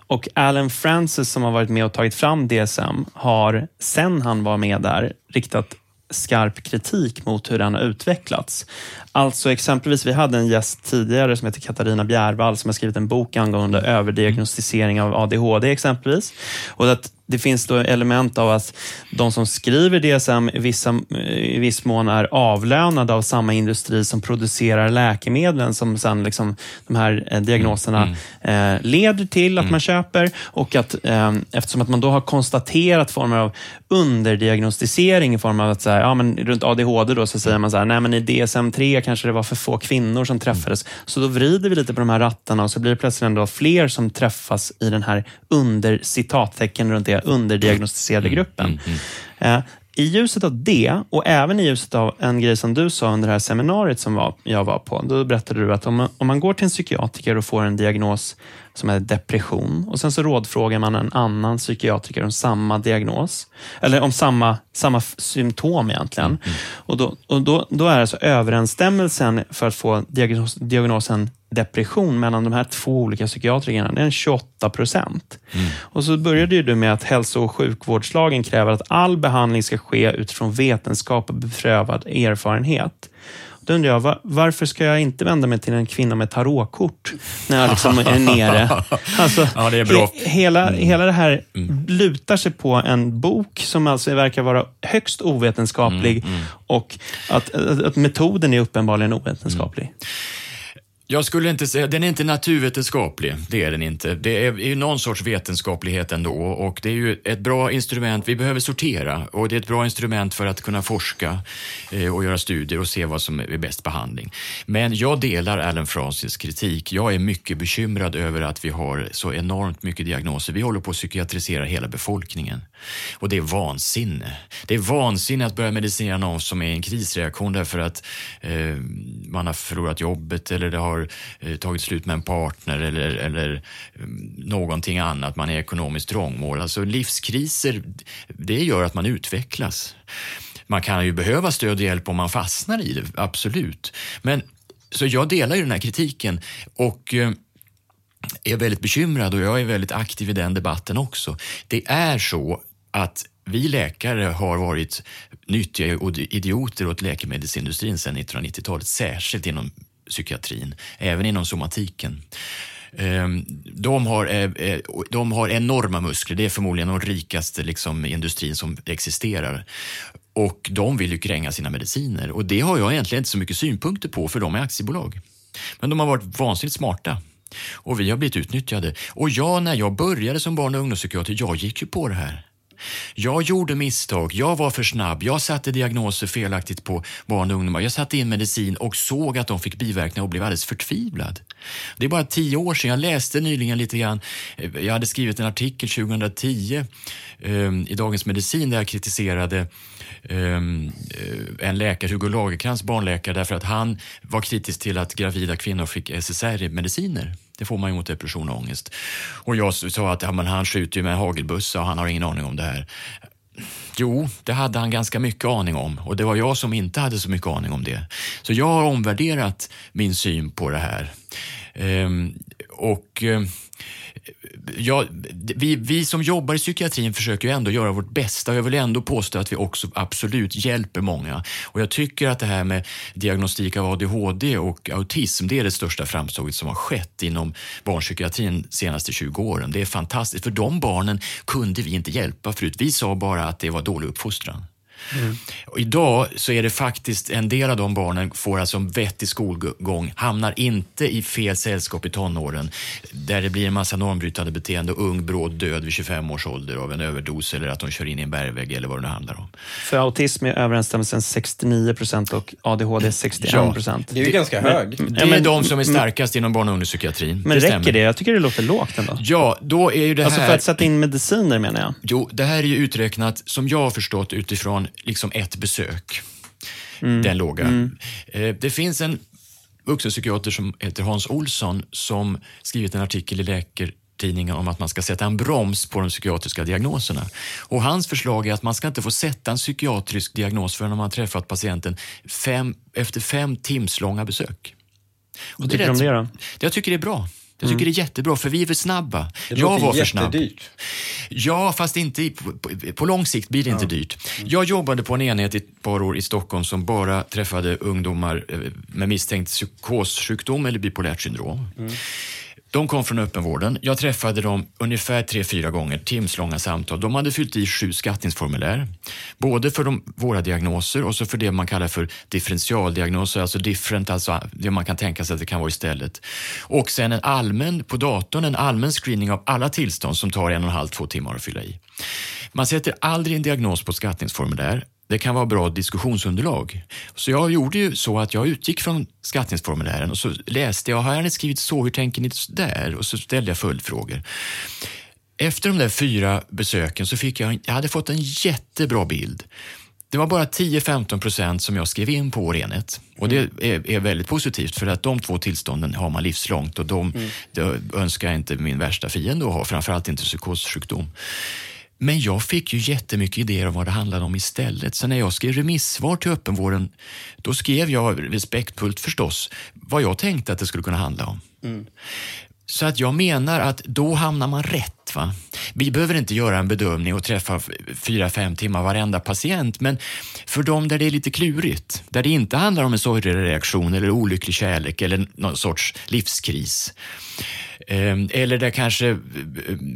S2: Och Alan Francis som har varit med och tagit fram DSM har, sen han var med där, riktat skarp kritik mot hur den har utvecklats. Alltså exempelvis, vi hade en gäst tidigare som heter Katarina Bjärvall som har skrivit en bok angående överdiagnostisering av ADHD exempelvis. Och att det finns då element av att de som skriver DSM i, vissa, i viss mån är avlönade av samma industri som producerar läkemedlen som sen liksom de här eh, diagnoserna mm. mm. eh, leder till att mm. man köper och att eh, eftersom att man då har konstaterat former av underdiagnostisering i form av att så här, ja, men runt ADHD då, så säger man så här, nej men i DSM-3 kanske det var för få kvinnor som träffades. Mm. Så då vrider vi lite på de här rattarna och så blir det plötsligt ändå fler som träffas i den här under citattecken runt det underdiagnostiserade mm, gruppen. Mm, mm, I ljuset av det och även i ljuset av en grej som du sa under det här seminariet som var, jag var på. Då berättade du att om man, om man går till en psykiatriker och får en diagnos som är depression och sen så rådfrågar man en annan psykiatriker om samma diagnos, eller om samma, samma symptom egentligen. Mm. Och, då, och då, då är alltså överensstämmelsen för att få diagnos, diagnosen depression mellan de här två olika psykiatrikerna, det är 28 procent. Mm. Och så började du med att hälso och sjukvårdslagen kräver att all behandling ska ske utifrån vetenskap och beprövad erfarenhet. Då undrar jag, var, varför ska jag inte vända mig till en kvinna med tarotkort när jag liksom är nere? <laughs> Alltså,
S3: ja, det är bra.
S2: He, hela, mm. hela det här mm. lutar sig på en bok som alltså verkar vara högst ovetenskaplig mm, mm. och att, att, att, metoden är uppenbarligen ovetenskaplig.
S3: Jag skulle inte säga, den är inte naturvetenskaplig, det är den inte. Det är ju någon sorts vetenskaplighet ändå och det är ju ett bra instrument, vi behöver sortera och det är ett bra instrument för att kunna forska eh, och göra studier och se vad som är bäst behandling. Men jag delar Alan Francis kritik. Jag är mycket bekymrad över att vi har så enormt mycket diagnoser. Vi håller på att psykiatrisera hela befolkningen och det är vansinne. Det är vansinne att börja medicinera någon som är i en krisreaktion därför att eh, man har förlorat jobbet eller det har eh, tagit slut med en partner eller, eller eh, någonting annat, man är ekonomiskt trångmål. Alltså livskriser, det gör att man utvecklas. Man kan ju behöva stöd och hjälp om man fastnar i det, absolut. Men, så jag delar ju den här kritiken och eh, är väldigt bekymrad och jag är väldigt aktiv i den debatten också. Det är så att vi läkare har varit nyttiga idioter åt läkemedelsindustrin sedan 1990-talet, särskilt inom psykiatrin, även inom somatiken. Ehm, de har, eh, eh, de har enorma muskler, det är förmodligen den rikaste liksom, industrin som existerar. Och de vill ju kränga sina mediciner och det har jag egentligen inte så mycket synpunkter på för de är aktiebolag. Men de har varit vansinnigt smarta och vi har blivit utnyttjade. Och jag, när jag började som barn och ungdomspsykiater, jag gick ju på det här. Jag gjorde misstag, jag var för snabb, jag satte diagnoser felaktigt på barn och ungdomar. Jag satte in medicin och såg att de fick biverkningar och blev alldeles förtvivlad. Det är bara tio år sedan, jag läste nyligen lite grann, jag hade skrivit en artikel 2010 um, ehm, i Dagens Medicin där jag kritiserade um, en läkare, Hugo Lagerkrans barnläkare, därför att han var kritisk till att gravida kvinnor fick SSRI-mediciner. Det får man ju mot depression och ångest. Och jag sa att ja, men han skjuter ju med en hagelbössa och han har ingen aning om det här. Jo, det hade han ganska mycket aning om och det var jag som inte hade så mycket aning om det. Så jag har omvärderat min syn på det här. Ehm, och ehm, jag, vi, vi som jobbar i psykiatrin försöker ju ändå göra vårt bästa och jag vill ändå påstå att vi också absolut hjälper många. Och jag tycker att det här med diagnostik av ADHD och autism, det är det största framsteget som har skett inom barnpsykiatrin de senaste 20 åren. Det är fantastiskt, för de barnen kunde vi inte hjälpa förut. Vi sa bara att det var dålig uppfostran. Och idag så är det faktiskt en del av de barnen får alltså en vettig skolgång, hamnar inte i fel sällskap i tonåren där det blir en massa normbrytande beteende och ung bråd död vid 25 års ålder av en överdos eller att de kör in i en bergvägg eller vad det nu handlar om.
S2: För autism är överensstämmelsen 69 procent och ADHD 61 procent.
S1: Det är ju ganska hög.
S3: Det är
S2: men-
S3: de som är starkast inom barn och ungdomspsykiatrin.
S2: Men räcker
S3: stämmer.
S2: det? Jag tycker det låter lågt ändå.
S3: Ja, då är ju det
S2: Alltså
S3: här...
S2: för att sätta in mediciner menar jag.
S3: Jo, det här är ju uträknat, som jag har förstått, utifrån liksom ett besök. Den låga. Eh, Det finns en vuxenpsykiater som heter Hans Olsson som skrivit en artikel i Läkartidningen om att man ska sätta en broms på de psykiatriska diagnoserna. Och hans förslag är att man ska inte få sätta en psykiatrisk diagnos förrän man har träffat patienten fem, efter fem timslånga besök.
S2: Vad tycker du om det då?
S3: Jag tycker det är bra. Jag tycker det är jättebra, för vi är för snabba.
S1: Det
S3: jag var för snabb.
S1: jättedyrt.
S3: Ja, fast inte i, på, på, på lång sikt blir det inte dyrt. Jag jobbade på en enhet i ett par år i Stockholm som bara träffade ungdomar eh, med misstänkt psykossjukdom eller bipolärt syndrom. De kom från öppenvården. Jag träffade dem ungefär tre, fyra gånger, timslånga samtal. De hade fyllt i sju skattningsformulär. Både för de, våra diagnoser och så för det man kallar för differentialdiagnoser, alltså different, alltså det man kan tänka sig att det kan vara istället. Och sen en allmän, på datorn, en allmän screening av alla tillstånd som tar en och en halv, två timmar att fylla i. Man sätter aldrig en diagnos på ett skattningsformulär. Det kan vara bra diskussionsunderlag. Så jag gjorde ju så att jag utgick från skattningsformulären och så läste jag, har ni skrivit så, hur tänker ni där? Och så ställde jag följdfrågor. Efter de där fyra besöken så fick jag, jag hade fått en jättebra bild. Det var bara 10-15 procent som jag skrev in på vår enhet. Och det är, är väldigt positivt för att de två tillstånden har man livslångt och de, det önskar jag inte min värsta fiende att ha, framförallt inte psykossjukdom. Men jag fick ju jättemycket idéer om vad det handlade om istället. Så när jag skrev remissvar till öppenvården, då skrev jag respektfullt förstås vad jag tänkte att det skulle kunna handla om. Så att jag menar att då hamnar man rätt. Va? Vi behöver inte göra en bedömning och träffa fyra, fem timmar varenda patient, men för de där det är lite klurigt, där det inte handlar om en sorgereaktion eller olycklig kärlek eller någon sorts livskris, eller där kanske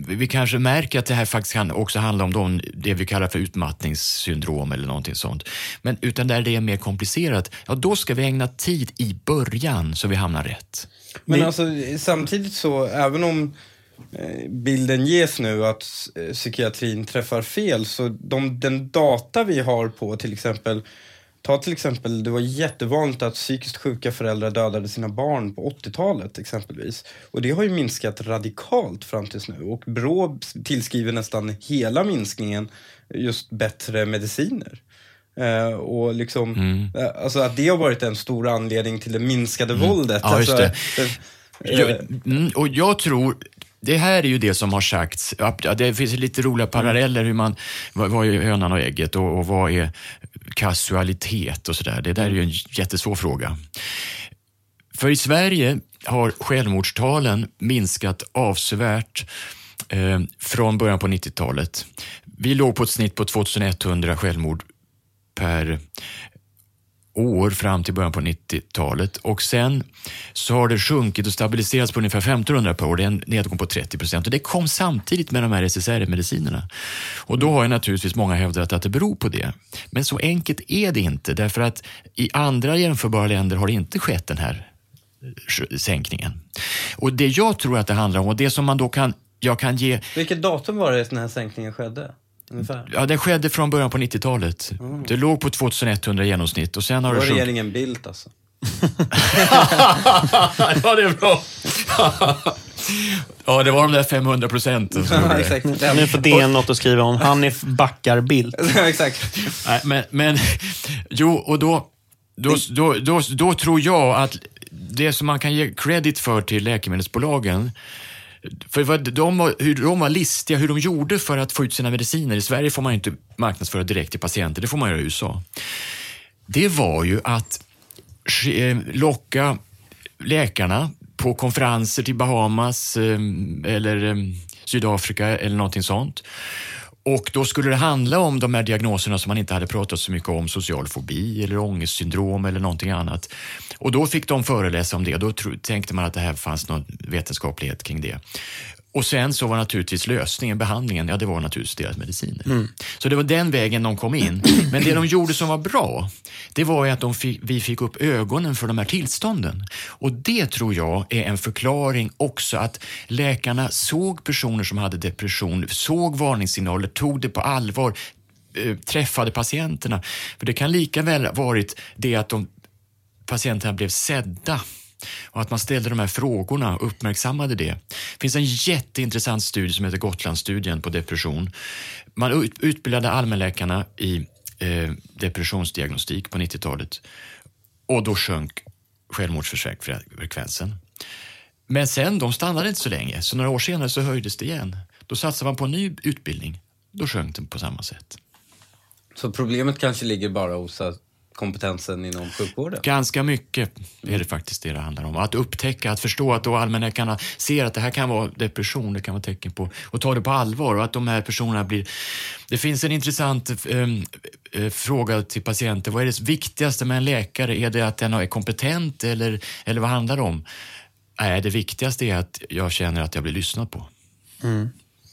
S3: vi kanske märker att det här faktiskt kan också handla om de, det vi kallar för utmattningssyndrom eller någonting sånt. Men utan där det är mer komplicerat, ja då ska vi ägna tid i början så vi hamnar rätt.
S1: Men alltså samtidigt så, även om eh, bilden ges nu att eh, psykiatrin träffar fel, så de, den data vi har på till exempel Ta till exempel, det var jättevanligt att psykiskt sjuka föräldrar dödade sina barn på 80-talet exempelvis. Och det har ju minskat radikalt fram tills nu. Och Brå tillskriver nästan hela minskningen just bättre mediciner. Eh, och liksom, eh, alltså att det har varit en stor anledning till det minskade våldet.
S3: Ja,
S1: alltså,
S3: det.
S1: eh,
S3: Jag, mm, och jag tror, det här är ju det som har sagts, det finns lite roliga paralleller hur man, vad, är hönan och ägget och, och vad är kasualitet och sådär. Det där är ju en jättesvår fråga. För i Sverige har självmordstalen minskat avsevärt eh, från början på 90-talet. Vi låg på ett snitt på 2100 självmord per år fram till början på 90-talet och sen så har det sjunkit och stabiliserats på ungefär 1500 per år. Det är en nedgång på 30 procent och det kom samtidigt med de här SSRI-medicinerna. Och då har ju naturligtvis många hävdat att det beror på det. Men så enkelt är det inte därför att i andra jämförbara länder har det inte skett den här sänkningen. Och det jag tror att det handlar om och det som man då kan, jag kan ge
S1: Vilket datum var det den här sänkningen skedde? Ungefär.
S3: Ja, det skedde från början på 90-talet. Det låg på 2100 i genomsnitt och sen har
S1: Det
S3: det
S1: var
S3: sjunkit.
S1: regeringen Bildt alltså. <laughs>
S3: ja, det är bra. ja, det var de där 500 procenten <laughs> det.
S1: exakt.
S2: Nu får DN något att skriva om. Hanif backar Bildt. <laughs>
S1: exakt.
S3: Nej, men, men jo, och då, då, då, då, då tror jag att det som man kan ge credit för till läkemedelsbolagen för vad de var, hur de var listiga, hur de gjorde för att få ut sina mediciner. I Sverige får man ju inte marknadsföra direkt till patienter, det får man göra i USA. Det var ju att eh, locka läkarna på konferenser till Bahamas eh, eller eh, Sydafrika eller någonting sånt. Och då skulle det handla om de här diagnoserna som man inte hade pratat så mycket om, social fobi eller ångestsyndrom eller någonting annat. Och då fick de föreläsa om det. Då tänkte man att det här fanns någon vetenskaplighet kring det. Och sen så var naturligtvis lösningen, behandlingen, ja det var naturligtvis deras mediciner. Så det var den vägen de kom in. Men det de gjorde som var bra, det var ju att de fick, vi fick upp ögonen för de här tillstånden. Och det tror jag är en förklaring också att läkarna såg personer som hade depression, såg varningssignaler, tog det på allvar, eh, träffade patienterna. För det kan lika väl ha varit det att de, patienterna blev sedda och att man ställde de här frågorna och uppmärksammade det. Det finns en jätteintressant studie som heter Gotlandsstudien på depression. Man utbildade allmänläkarna i eh, depressionsdiagnostik på 90-talet och då sjönk självmordsfrekvensen. Men sen, de stannade inte så länge, så några år senare så höjdes det igen. Då satsade man på en ny utbildning. Då sjönk den på samma sätt.
S1: Så problemet kanske ligger bara hos att kompetensen inom sjukvården?
S3: Ganska mycket är det faktiskt det det handlar om. Att upptäcka, att förstå att då allmänläkarna ser att det här kan vara depression, det kan vara tecken på, och ta det på allvar och att de här personerna blir... Det finns en intressant eh, eh, fråga till patienter. Vad är det viktigaste med en läkare? Är det att den är kompetent eller, eller vad handlar det om? Nej, det viktigaste är att jag känner att jag blir lyssnad på.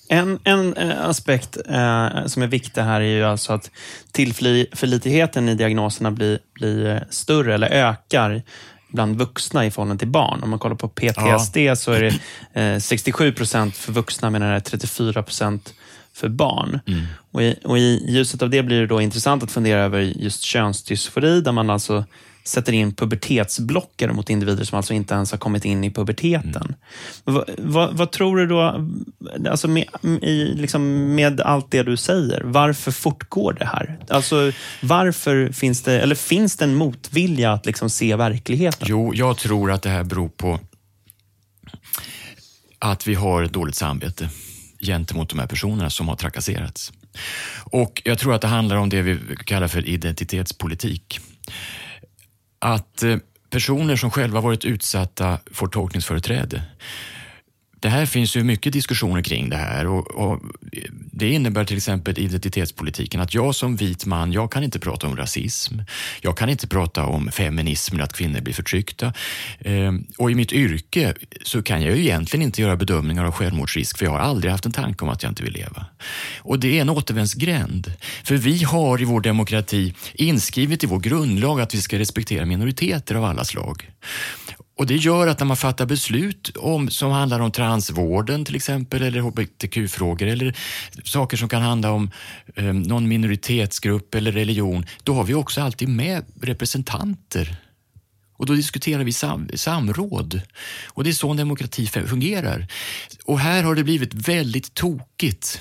S2: En, en eh, aspekt eh, som är viktig här är ju alltså att tillförlitligheten i diagnoserna blir, blir eh, större eller ökar bland vuxna i förhållande till barn. Om man kollar på PTSD så är det eh, 67 procent för vuxna medan det är 34 procent för barn. Och, i, och I ljuset av det blir det då intressant att fundera över just könsdysfori där man alltså sätter in pubertetsblockare mot individer som alltså inte ens har kommit in i puberteten. Vad, vad, vad tror du då, alltså med, i, liksom med allt det du säger, varför fortgår det här? Alltså, varför finns det, eller finns det en motvilja att liksom se verkligheten?
S3: Jo, jag tror att det här beror på att vi har dåligt samvete gentemot de här personerna som har trakasserats. Och jag tror att det handlar om det vi kallar för identitetspolitik. Att eh, personer som själva varit utsatta får tolkningsföreträde. Det här finns ju mycket diskussioner kring det här och, och det innebär till exempel identitetspolitiken att jag som vit man, jag kan inte prata om rasism. Jag kan inte prata om feminism, att kvinnor blir förtryckta. Ehm, och i mitt yrke så kan jag ju egentligen inte göra bedömningar av självmordsrisk för jag har aldrig haft en tanke om att jag inte vill leva. Och det är en återvändsgränd. För vi har i vår demokrati inskrivet i vår grundlag att vi ska respektera minoriteter av alla slag. Och det gör att när man fattar beslut om, som handlar om transvården till exempel, eller hbtq-frågor, eller saker som kan handla om eh, någon minoritetsgrupp eller religion, då har vi också alltid med representanter. Och då diskuterar vi sam samråd. Och det är så en demokrati fungerar. Och här har det blivit väldigt tokigt.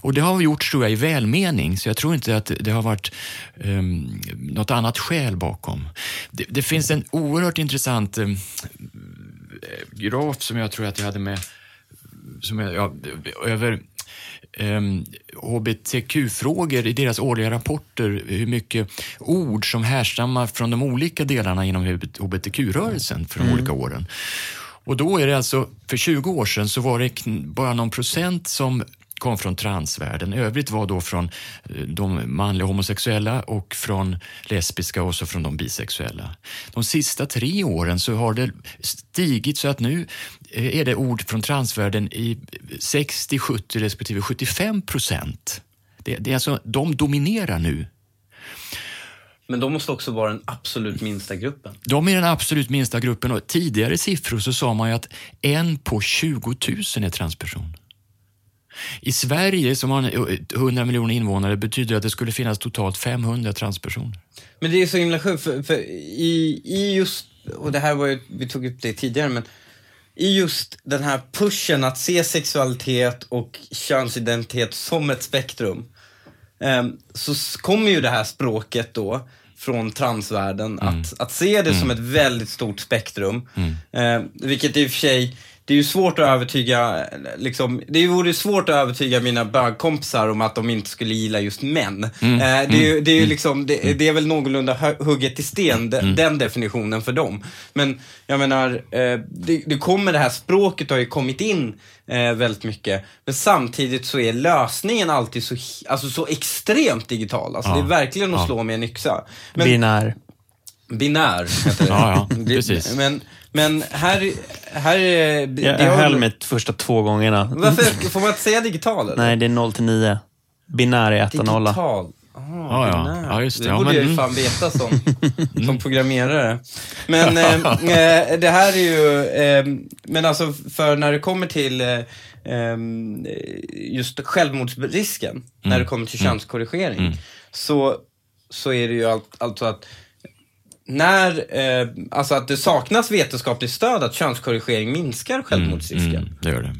S3: Och det har vi gjort tror jag i välmening, så jag tror inte att det har varit um, något annat skäl bakom. Det, det finns en oerhört intressant um, graf som jag tror att jag hade med som jag, ja, över um, hbtq-frågor i deras årliga rapporter, hur mycket ord som härstammar från de olika delarna inom hbtq-rörelsen för de mm. olika åren. Och då är det alltså, för 20 år sedan så var det bara någon procent som kom från transvärlden. Övrigt var då från de manliga homosexuella och från lesbiska och så från de bisexuella. De sista tre åren så har det stigit så att nu är det ord från transvärlden i 60, 70 respektive 75 procent. Det, det är alltså, de dominerar nu.
S1: Men de måste också vara den absolut minsta gruppen.
S3: De är den absolut minsta gruppen och tidigare siffror så sa man ju att en på 20 000 är transperson. I Sverige, som har 100 miljoner invånare, betyder det att det skulle finnas totalt 500 transpersoner.
S1: Men det är så himla sjukt, för, för i, i just, och det här var ju, vi tog upp det tidigare, men i just den här pushen att se sexualitet och könsidentitet som ett spektrum, eh, så kommer ju det här språket då från transvärlden, mm. att, att se det mm. som ett väldigt stort spektrum. Mm. Eh, vilket i och för sig det är ju svårt att övertyga, liksom, det vore svårt att övertyga mina bögkompisar om att de inte skulle gilla just män. Mm, eh, det, är ju, det, är ju mm. liksom, det, mm. det, är väl någorlunda hugget i sten, mm. den definitionen för dem. Men jag menar, eh, det, det, kommer det här språket har ju kommit in eh, väldigt mycket. Men samtidigt så är lösningen alltid så, alltså så extremt digital. Alltså ja. det är verkligen att slå med en yxa. Men,
S2: Binär.
S1: Binär, heter det.
S3: ja, ja, <laughs> precis.
S1: Men, Men här, här är... det
S2: Jag,
S1: har-
S2: jag höll mig första två gångerna.
S1: Varför? Får man inte säga digital? Eller?
S2: Nej, det är 0 till 9. Binär är 1 och 0.
S1: Digital. Ah,
S3: Ja, ja. just det.
S1: det
S3: Ja,
S1: borde
S3: men-
S1: jag ju fan veta som, som programmerare. Men eh, eh, det här är ju, eh, men alltså för när det kommer till eh, eh, just självmordsrisken, när det kommer till könskorrigering, så, så är det ju allt, alltså att när, eh, alltså att det saknas vetenskapligt stöd att könskorrigering minskar självmordsrisken.
S3: Mm, det gör det.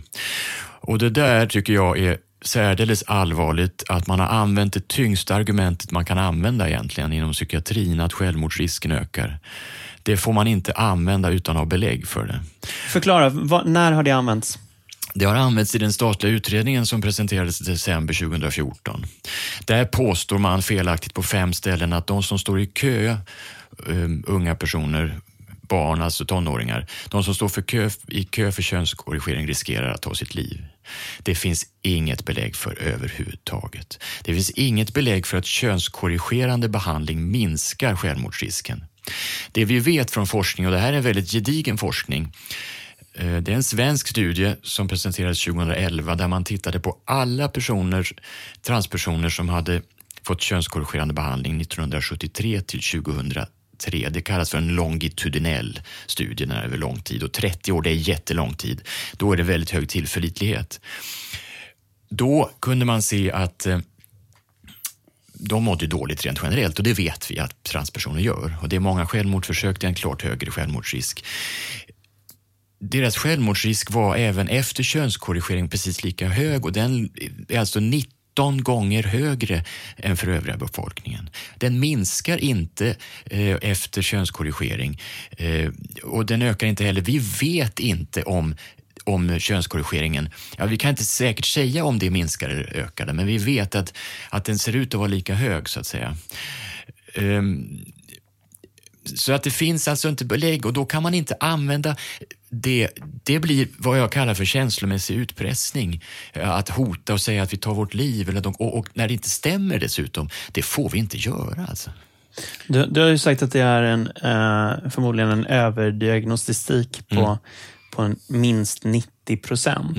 S3: Och det där tycker jag är särdeles allvarligt att man har använt det tyngsta argumentet man kan använda egentligen inom psykiatrin, att självmordsrisken ökar. Det får man inte använda utan att ha belägg för det.
S2: Förklara, vad, när har det använts?
S3: Det har använts i den statliga utredningen som presenterades i december 2014. Där påstår man felaktigt på fem ställen att de som står i kö, um, unga personer, barn, alltså tonåringar, de som står för kö, i kö för könskorrigering riskerar att ta sitt liv. Det finns inget belägg för överhuvudtaget. Det finns inget belägg för att könskorrigerande behandling minskar självmordsrisken. Det vi vet från forskning, och det här är en väldigt gedigen forskning, eh, Det är en svensk studie som presenterades 2011 där man tittade på alla personer, transpersoner som hade fått könskorrigerande behandling 1973 till 3. Det kallas för en longitudinell studie, den är över lång tid och 30 år det är jättelång tid. Då är det väldigt hög tillförlitlighet. Då kunde man se att eh, de mådde dåligt rent generellt och det vet vi att transpersoner gör. Och det är många självmordsförsök, det är en klart högre självmordsrisk. Deras självmordsrisk var även efter könskorrigering precis lika hög och den är alltså 17 gånger högre än för övriga befolkningen. Den minskar inte eh, efter könskorrigering eh, och den ökar inte heller. Vi vet inte om om könskorrigeringen. Ja, vi kan inte säkert säga om det minskar eller ökar, men vi vet att, att den ser ut att vara lika hög så att säga. Ehm, så att det finns alltså inte belägg och då kan man inte använda det. Det blir vad jag kallar för känslomässig utpressning. Att hota och säga att vi tar vårt liv eller de, och, och när det inte stämmer dessutom, det får vi inte göra alltså.
S2: Du, du har ju sagt att det är en, eh, förmodligen en överdiagnostistik på, på en minst 90 procent.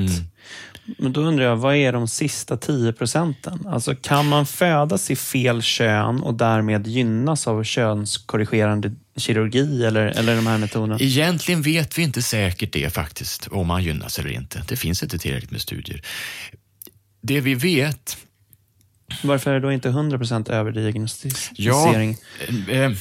S2: Men då undrar jag, vad är de sista 10 procenten? Alltså, kan man födas i fel kön och därmed gynnas av könskorrigerande kirurgi eller, eller de här metoderna?
S3: Egentligen vet vi inte säkert det faktiskt, om man gynnas eller inte. Det finns inte tillräckligt med studier. Det vi vet
S2: Varför är det då inte 100 procent överdiagnostisering?
S3: Ja, eh,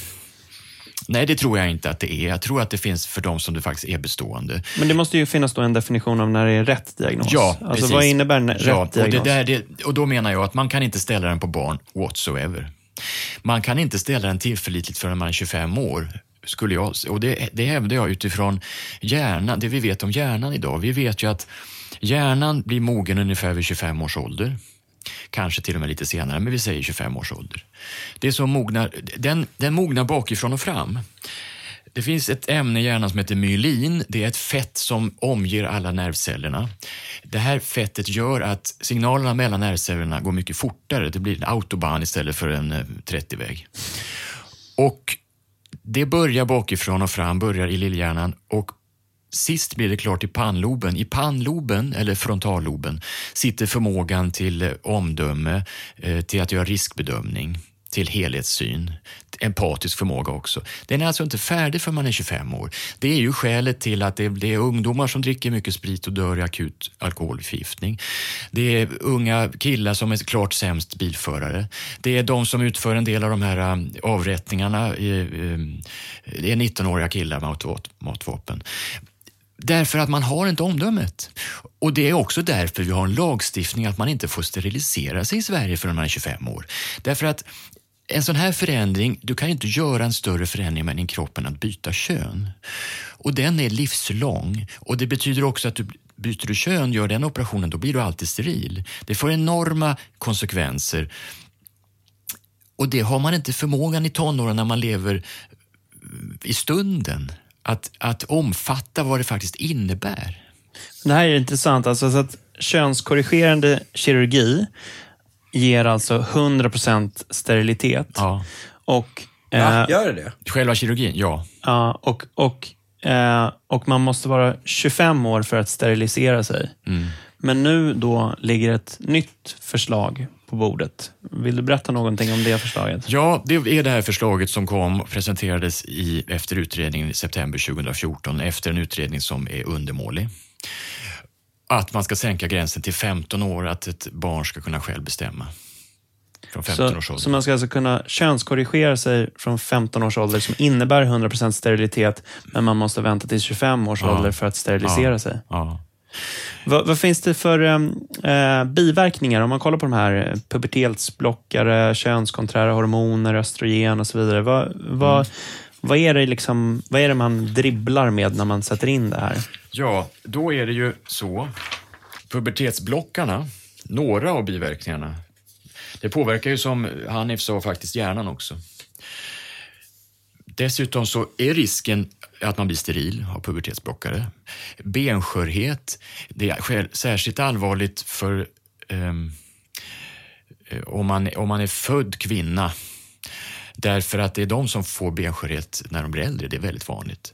S3: nej, det tror jag inte att det är. Jag tror att det finns för de som det faktiskt är bestående.
S2: Men det måste ju finnas då en definition av när det är rätt diagnos.
S3: Ja,
S2: alltså,
S3: precis.
S2: vad innebär rätt
S3: ja, och, det
S2: diagnos?
S3: där, det, och då menar jag att man kan inte ställa den på barn whatsoever. Man kan inte ställa den tillförlitligt förrän man är 25 år. Skulle jag, och det, det hävdar jag utifrån hjärnan, det vi vet om hjärnan idag. Vi vet ju att hjärnan blir mogen ungefär vid 25 års ålder. Kanske till och med lite senare, men vi säger 25 års ålder. Det som mognar, den, den mognar bakifrån och fram. Det finns ett ämne i hjärnan som heter myelin. Det är ett fett som omger alla nervcellerna. Det här fettet gör att signalerna mellan nervcellerna går mycket fortare. Det blir en autobahn istället för en eh, 30-väg. Och det börjar bakifrån och fram, börjar i lillhjärnan och Sist blir det klart i pannloben. I pannloben, eller frontalloben, sitter förmågan till eh, omdöme, eh, till att göra riskbedömning, till helhetssyn, empatisk förmåga också. Den är alltså inte färdig för man är 25 år. Det är ju skälet till att det, är ungdomar som dricker mycket sprit och dör i akut alkoholförgiftning. Det är unga killar som är klart sämst bilförare. Det är de som utför en del av de här eh, avrättningarna. Det är 19-åriga killar med automatvapen. Därför att man har inte omdömet. Och det är också därför vi har en lagstiftning att man inte får sterilisera sig i Sverige förrän man är 25 år. Därför att en sån här förändring, du kan ju inte göra en större förändring med din kropp än att byta kön. Och den är livslång. Och det betyder också att du byter du kön, gör den operationen, då blir du alltid steril. Det får enorma konsekvenser. Och det har man inte förmågan i tonåren när man lever i stunden. Att, att omfatta vad det faktiskt innebär.
S2: Det här är intressant. Alltså, så att könskorrigerande kirurgi ger alltså 100% sterilitet.
S3: Ja.
S2: Och, eh,
S1: Gör det det?
S3: Själva kirurgin, ja.
S2: ja, och, och Eh, och man måste vara 25 år för att sterilisera sig.
S3: Mm.
S2: Men nu då ligger ett nytt förslag på bordet. Vill du berätta någonting om det förslaget?
S3: Ja, det är det här förslaget som kom och presenterades i, efter utredningen i september 2014, efter en utredning som är undermålig. Att man ska sänka gränsen till 15 år, att ett barn ska kunna själv bestämma. Från 15 års
S2: Så,
S3: ålder.
S2: så man ska alltså kunna könskorrigera sig från 15 års ålder som innebär 100% sterilitet, men man måste vänta till 25 års
S3: Ja.
S2: ålder för att sterilisera
S3: Ja.
S2: sig.
S3: Ja.
S2: Vad, vad finns det för em, eh, biverkningar om man kollar på de här pubertetsblockare, könskonträra hormoner, östrogen och så vidare? Vad, vad,
S3: Mm.
S2: vad, är det liksom, vad är det man dribblar med när man sätter in det här?
S3: Ja, då är det ju så. Pubertetsblockarna, några av biverkningarna, det påverkar ju som Hanif sa faktiskt hjärnan också. Dessutom så är risken att man blir steril av pubertetsblockare. Benskörhet, det är särskilt allvarligt för um, om, man, om man är född kvinna. Därför att det är de som får benskörhet när de blir äldre, det är väldigt vanligt.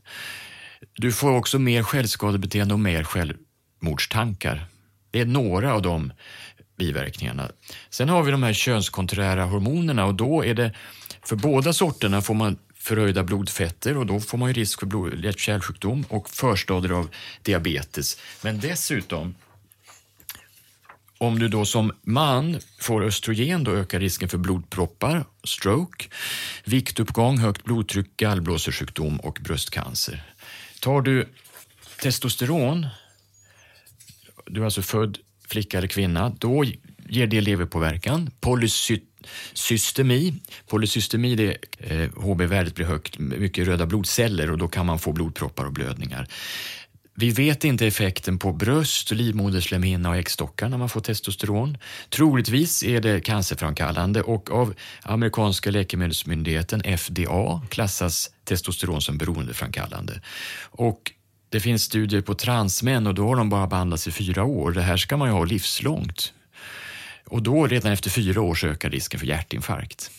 S3: Du får också mer självskadebeteende och mer självmordstankar. Det är några av de biverkningarna. Sen har vi de här könskonträra hormonerna och då är det, för båda sorterna får man förhöjda blodfetter och då får man ju risk för blod- hjärt-kärlsjukdom och förstadier av diabetes. Men dessutom om du då som man får östrogen då ökar risken för blodproppar, stroke, viktuppgång, högt blodtryck, gallblåsesjukdom och bröstcancer. Tar du testosteron, du är alltså född flicka eller kvinna, då ger det leverpåverkan. Systemi, polysystemi det är eh, HB-värdet blir högt, mycket röda blodceller och då kan man få blodproppar och blödningar. Vi vet inte effekten på bröst, livmoderslemhinna och äggstockar när man får testosteron. Troligtvis är det cancerframkallande och av amerikanska läkemedelsmyndigheten FDA klassas testosteron som beroendeframkallande. Och det finns studier på transmän och då har de bara behandlats i fyra år. Det här ska man ju ha livslångt. Och då redan efter fyra år så ökar risken för hjärtinfarkt.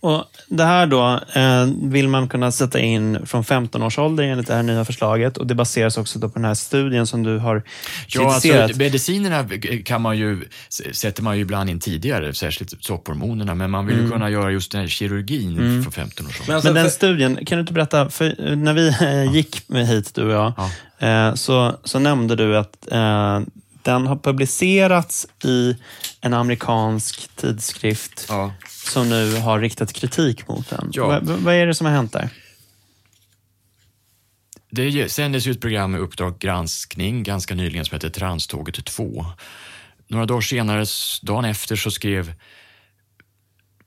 S2: Och Det här då eh, vill man kunna sätta in från 15 års ålder enligt det här nya förslaget. Och det baseras också då på den här studien som du har
S3: Ja,
S2: kritiserat.
S3: alltså, medicinerna kan man ju, sätter man ju ibland in tidigare, särskilt sopphormonerna, men man vill ju kunna göra just den här kirurgin för 15 år sedan.
S1: Men alltså,
S2: Men den
S1: för-
S2: studien, kan du inte berätta, för eh, när vi eh, gick med hit du och jag, eh, så, så nämnde du att eh, den har publicerats i en amerikansk tidskrift
S3: Ja.
S2: som nu har riktat kritik mot den.
S3: Ja.
S2: Va- va- vad är det som har hänt där?
S3: Det sändes ju ett program med Uppdrag granskning ganska nyligen som heter Tranståget 2. Några dagar senare, dagen efter, så skrev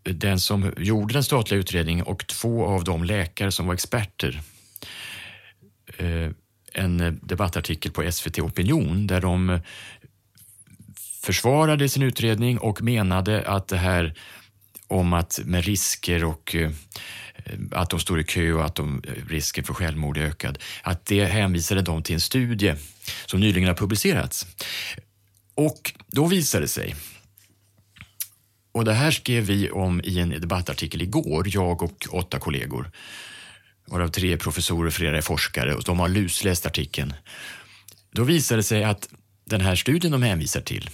S3: den som gjorde den statliga utredningen och två av de läkare som var experter eh, en eh, debattartikel på SVT Opinion där de eh, försvarade sin utredning och menade att det här om att med risker och eh, att de står i kö och att de, risken för självmord är ökad. Att det hänvisade de till en studie som nyligen har publicerats. Och då visade det sig, och det här skrev vi om i en debattartikel igår, jag och åtta kollegor, varav tre är professorer, flera är forskare och de har lusläst artikeln. Då visade det sig att den här studien de hänvisar till,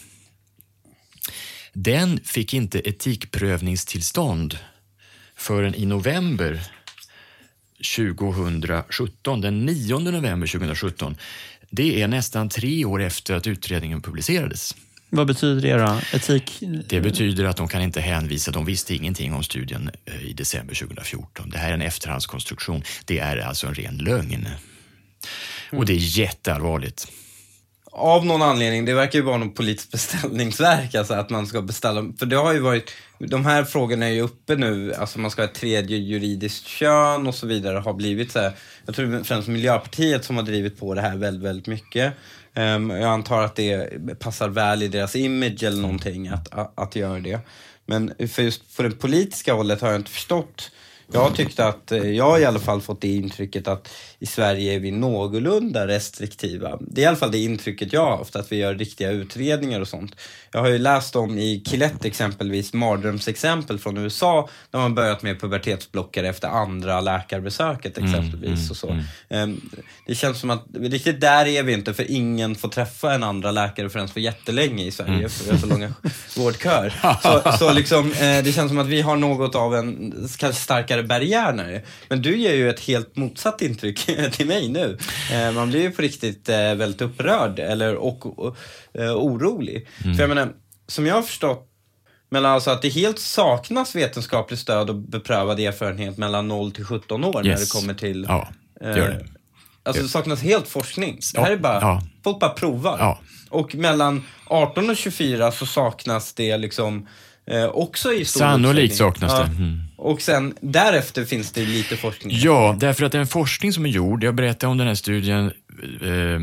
S3: den fick inte etikprövningstillstånd förrän i november 2017, den 9 november 2017. Det är nästan tre år efter att utredningen publicerades.
S2: Vad betyder det då? Etik?
S3: Det betyder att de kan inte hänvisa, de visste ingenting om studien eh, i december 2014. Det här är en efterhandskonstruktion. Det är alltså en ren lögn. Och det är jätteallvarligt.
S1: Av någon anledning, det verkar ju vara något politiskt beställningsverk, alltså att man ska beställa, för det har ju varit, de här frågorna är ju uppe nu, alltså man ska ha ett tredje juridiskt kön och så vidare, har blivit så här, jag tror främst Miljöpartiet som har drivit på det här väldigt, väldigt mycket. Ehm, jag antar att det passar väl i deras image eller någonting att, att, att göra det. Men för just på det politiska hållet har jag inte förstått Jag tyckte att, eh, jag har i alla fall fått det intrycket att i Sverige är vi någorlunda restriktiva. Det är i alla fall det intrycket jag har haft, att vi gör riktiga utredningar och sånt. Jag har ju läst om i Kilett exempelvis, mardrömsexempel från USA, där man börjat med pubertetsblockare efter andra läkarbesöket exempelvis.
S3: mm,
S1: och så.
S3: mm.
S1: Ehm, Det känns som att riktigt där är vi inte, för ingen får träffa en andra läkare förrän för jättelänge i Sverige,
S3: Mm.
S1: för vi har så långa <laughs> vårdköer. Så, <laughs> så liksom, eh, det känns som att vi har något av en kanske starkare barriär det Men du ger ju ett helt motsatt intryck <laughs> till mig nu. Eh, man blir ju på riktigt eh, väldigt upprörd eller, och, och eh, orolig.
S3: Mm.
S1: För jag menar, som jag har förstått men alltså att det helt saknas vetenskapligt stöd och beprövad erfarenhet mellan 0 till 17 år när
S3: Yes.
S1: det kommer till
S3: Ja, det gör det.
S1: Alltså det saknas helt forskning. Det här är bara,
S3: ja.
S1: folk bara provar.
S3: Ja.
S1: Och mellan 18 och 24 så saknas det liksom eh, också i stor
S3: Sannolikt saknas det. Mm.
S1: Och sen därefter finns det lite forskning.
S3: Ja, därför att den forskning som är gjord, jag berättade om den här studien eh,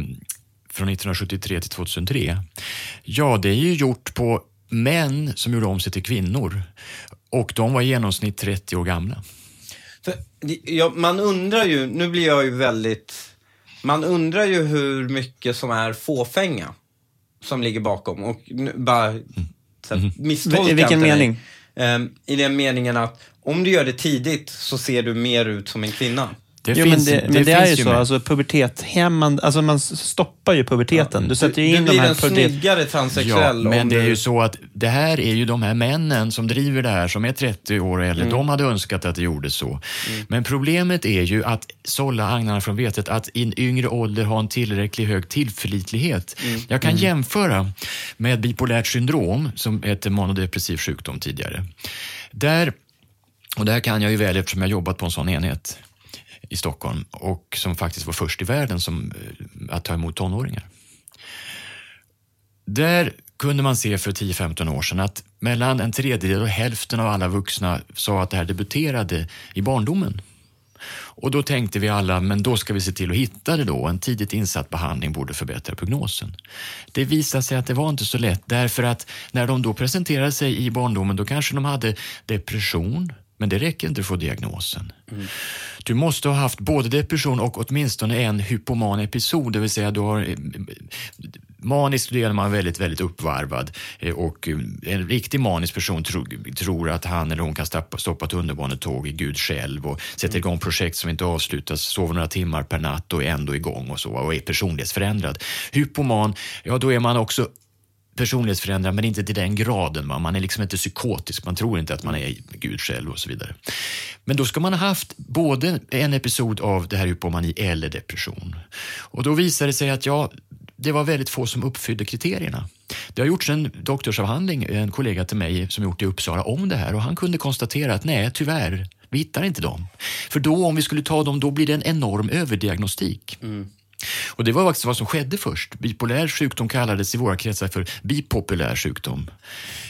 S3: från 1973 till 2003. Ja, det är ju gjort på män som gjorde om sig till kvinnor. Och de var i genomsnitt 30 år gamla.
S1: För, ja, man undrar ju, nu blir jag ju väldigt, man undrar ju hur mycket som är fåfänga som ligger bakom. Och nu, bara så här, misstolka
S2: I vilken mening?
S1: Ehm, I den meningen att om du gör det tidigt så ser du mer ut som en kvinna.
S3: Det
S2: jo, men det, men det är ju så.
S3: med.
S2: Alltså, pubertetshämmande, alltså man stoppar ju puberteten. Du sätter ju
S1: du
S2: in de
S1: blir
S2: här
S1: en
S2: pubertet...
S1: snyggare transsexuell
S3: Ja, men det är
S1: du...
S3: ju så att det här är ju de här männen som driver det här, som är 30 år och äldre, de hade önskat att det gjorde så. Men problemet är ju att sålla agnarna från vetet, att i en yngre ålder ha en tillräckligt hög tillförlitlighet. Jag kan jämföra med bipolärt syndrom, som heter monodepressiv sjukdom tidigare. Där, och det här kan jag ju väl eftersom jag jobbat på en sån enhet i Stockholm och som faktiskt var först i världen som, eh, att ta emot tonåringar. Där kunde man se för 10-15 år sedan att mellan en tredjedel och hälften av alla vuxna sa att det här debuterade i barndomen. Och då tänkte vi alla, men då ska vi se till att hitta det då. En tidigt insatt behandling borde förbättra prognosen. Det visade sig att det var inte så lätt därför att när de då presenterade sig i barndomen då kanske de hade depression, men det räcker inte för att få diagnosen. Du måste ha haft både depression och åtminstone en hypoman episod, det vill säga du har eh, Maniskt är man väldigt, väldigt uppvarvad eh, och eh, en riktig manisk person tro, tror att han eller hon kan stoppa, stoppa tunnelbanetåg i Gud själv och sätter igång projekt som inte avslutas, sover några timmar per natt och är ändå igång och så och är personlighetsförändrad. Hypoman, ja då är man också personlighetsförändrad men inte till den graden. Va? Man är liksom inte psykotisk, man tror inte att man är Gud själv och så vidare. Men då ska man ha haft både en episod av det här hypomani eller depression. Och då visade det sig att ja, det var väldigt få som uppfyllde kriterierna. Det har gjorts en doktorsavhandling, en kollega till mig som gjort det i Uppsala om det här och han kunde konstatera att nej, tyvärr, vi hittar inte dem. För då om vi skulle ta dem, då blir det en enorm överdiagnostik. Mm. Och det var faktiskt vad som skedde först. Bipolär sjukdom kallades i våra kretsar för bipopulär sjukdom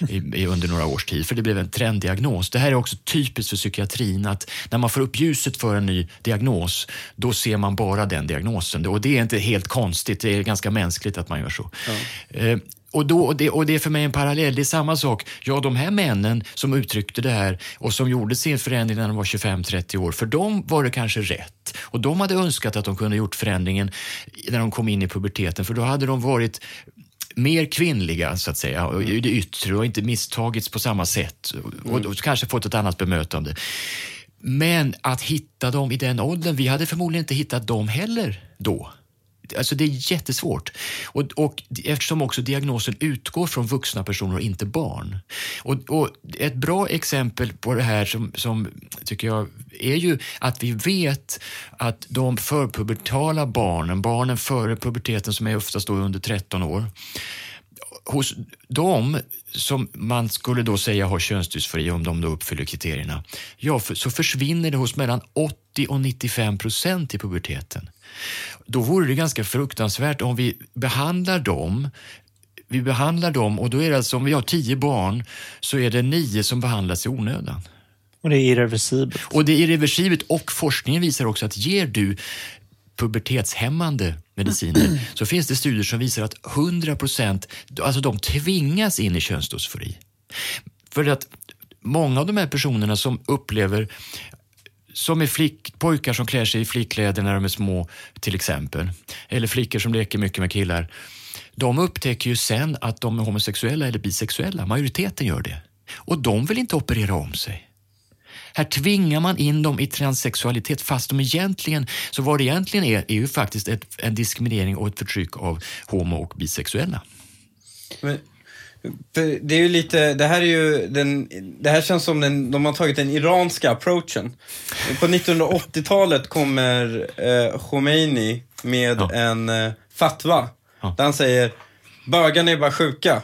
S3: i, under några års tid, för det blev en trenddiagnos. Det här är också typiskt för psykiatrin, att när man får upp ljuset för en ny diagnos, då ser man bara den diagnosen. Och det är inte helt konstigt, det är ganska mänskligt att man gör så. Eh, och, då, och, det, och det är för mig en parallell, det är samma sak. Ja, de här männen som uttryckte det här och som gjorde sin förändring när de var 25-30 år, för dem var det kanske rätt. Och de hade önskat att de kunde gjort förändringen när de kom in i puberteten, för då hade de varit mer kvinnliga så att säga, och i det yttre och inte misstagits på samma sätt och, och kanske fått ett annat bemötande. Men att hitta dem i den åldern, vi hade förmodligen inte hittat dem heller då. Alltså det är jättesvårt. Och, och eftersom också diagnosen utgår från vuxna personer och inte barn. Och, och ett bra exempel på det här som, som tycker jag är ju att vi vet att de förpubertala barnen, barnen före puberteten som är oftast då under 13 år, hos dem som man skulle då säga har könsdysfori om de då uppfyller kriterierna, ja, för, så försvinner det hos mellan 80 och 95 procent i puberteten. Då vore det ganska fruktansvärt om vi behandlar dem vi behandlar dem och då är det alltså om vi har tio barn så är det nio som behandlas i onödan.
S2: Och det är irreversibelt.
S3: Och det är irreversibelt och forskningen visar också att ger du pubertetshämmande mediciner <clears throat> så finns det studier som visar att 100 procent, alltså de tvingas in i könsdysfori. För att många av de här personerna som upplever som är flick, pojkar som klär sig i flickkläder när de är små, till exempel. Eller flickor som leker mycket med killar. De upptäcker ju sen att de är homosexuella eller bisexuella. Majoriteten gör det. Och de vill inte operera om sig. Här tvingar man in dem i transsexualitet fast de egentligen, så vad det egentligen är, är ju faktiskt ett, en diskriminering och ett förtryck av homo och bisexuella.
S1: Men, för det är ju lite, det här är ju den, det här känns som den, de har tagit den iranska approachen. På 1980-talet kommer eh, Khomeini med
S3: Ja.
S1: en eh, fatwa.
S3: Ja.
S1: Där han säger, bögarna är bara sjuka.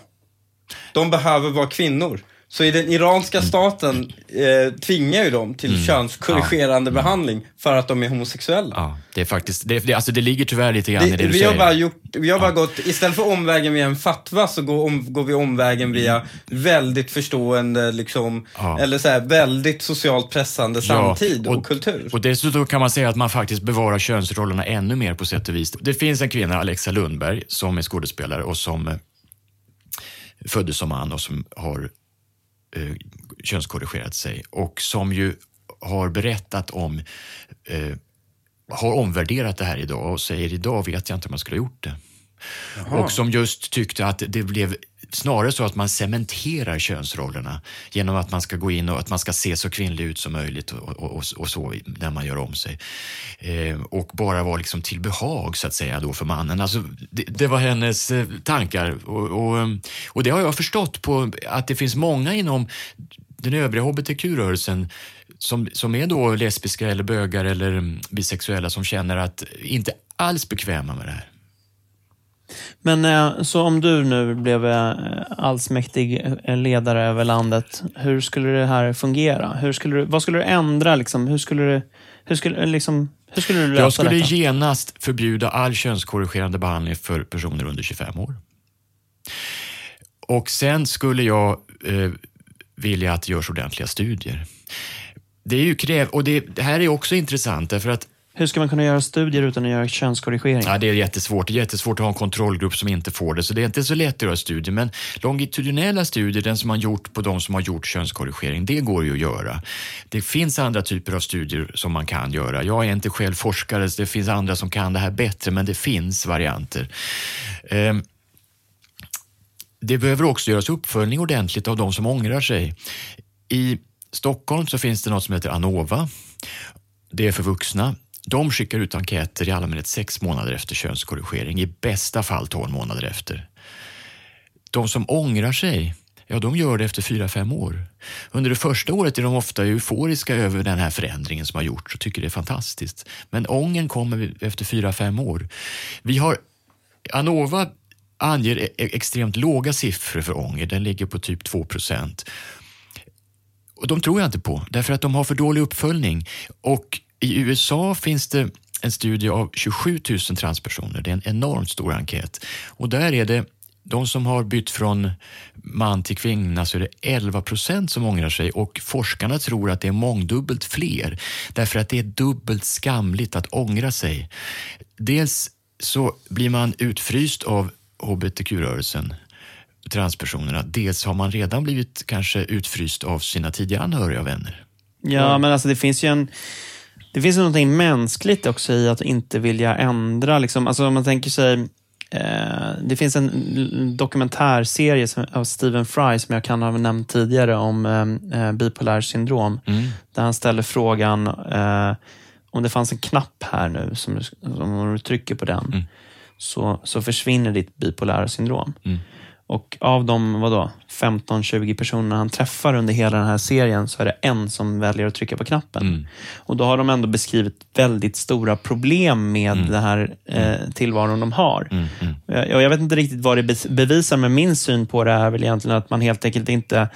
S1: De behöver vara kvinnor. Så i den iranska
S3: Mm.
S1: staten eh, tvingar ju dem till könskorrigerande behandling för att de är homosexuella.
S3: Ja, det är faktiskt, det, det, alltså det ligger tyvärr lite grann i
S1: Det,
S3: det du
S1: vi
S3: säger.
S1: har bara gjort, vi har bara gått, istället för omvägen via en fatwa så går, om, går vi omvägen via väldigt förstående, liksom,
S3: Ja.
S1: eller så här, väldigt socialt pressande samtid och, kultur.
S3: Och dessutom kan man säga att man faktiskt bevarar könsrollerna ännu mer på sätt och vis. Det finns en kvinna, Alexa Lundberg, som är skådespelare och som eh, föddes som man och som har eh, könskorrigerat sig och som ju har berättat om, eh, har omvärderat det här idag och säger idag vet jag inte om jag skulle ha gjort det. Och som just tyckte att det blev snarare så att man cementerar könsrollerna genom att man ska gå in och att man ska se så kvinnlig ut som möjligt och, och, och, så när man gör om sig. Eh, och bara vara liksom till behag så att säga då för mannen. Alltså, det, det var hennes eh, tankar och, och, ehm, och det har jag förstått på att det finns många inom den övriga hbtq-rörelsen som, som är då lesbiska eller bögar eller mm, bisexuella som känner att inte alls bekväma med det här.
S2: Men eh, så om du nu blev eh, allsmäktig eh, ledare över landet, hur skulle det här fungera? Hur skulle du, vad skulle du ändra? Liksom? Hur, skulle du, hur, skulle, liksom, hur skulle du lösa
S3: Jag skulle
S2: detta?
S3: genast förbjuda all könskorrigerande behandling för personer under 25 år. Och sen skulle jag eh, vilja att det görs ordentliga studier. Det är ju kräv och det, det här är också intressant därför att
S2: hur ska man kunna göra studier utan att göra könskorrigering?
S3: Ja, det är jättesvårt. Det är jättesvårt att ha en kontrollgrupp som inte får det, så det är inte så lätt att göra studier. Men longitudinella studier, den som man gjort på de som har gjort könskorrigering, det går ju att göra. Det finns andra typer av studier som man kan göra. Jag är inte själv forskare, så det finns andra som kan det här bättre, men det finns varianter. Ehm, det behöver också göras uppföljning ordentligt av de som ångrar sig. I Stockholm så finns det något som heter Anova. Det är för vuxna. De skickar ut enkäter i allmänhet sex månader efter könskorrigering, i bästa fall tolv månader efter. De som ångrar sig, ja de gör det efter fyra, fem år. Under det första året är de ofta euforiska över den här förändringen som har gjorts och tycker det är fantastiskt. Men ången kommer efter fyra, fem år. Vi har, Anova anger e-, e-, extremt låga siffror för ånger, den ligger på typ 2 procent. Och de tror jag inte på, därför att de har för dålig uppföljning. Och i USA finns det en studie av 27 000 transpersoner. Det är en enormt stor enkät. Och där är det de som har bytt från man till kvinna så är det 11 procent som ångrar sig och forskarna tror att det är mångdubbelt fler därför att det är dubbelt skamligt att ångra sig. Dels så blir man utfryst av hbtq-rörelsen transpersonerna. Dels har man redan blivit kanske utfryst av sina tidigare anhöriga och vänner.
S2: Ja, men alltså det finns ju en... Det finns någonting mänskligt också i att inte vilja ändra. Liksom. Alltså om man tänker sig... Eh, det finns en dokumentärserie av Stephen Fry som jag kan ha nämnt tidigare om eh, eh, bipolär syndrom. Där han ställer frågan eh, om det fanns en knapp här nu, som, som om du trycker på den, så, så försvinner ditt bipolära syndrom. Och av de vadå, 15-20 personer han träffar under hela den här serien så är det en som väljer att trycka på knappen. Och då har de ändå beskrivit väldigt stora problem med den här eh, tillvaron de har. Jag, jag vet inte riktigt vad det be- bevisar, men min syn på det är väl egentligen att man helt enkelt inte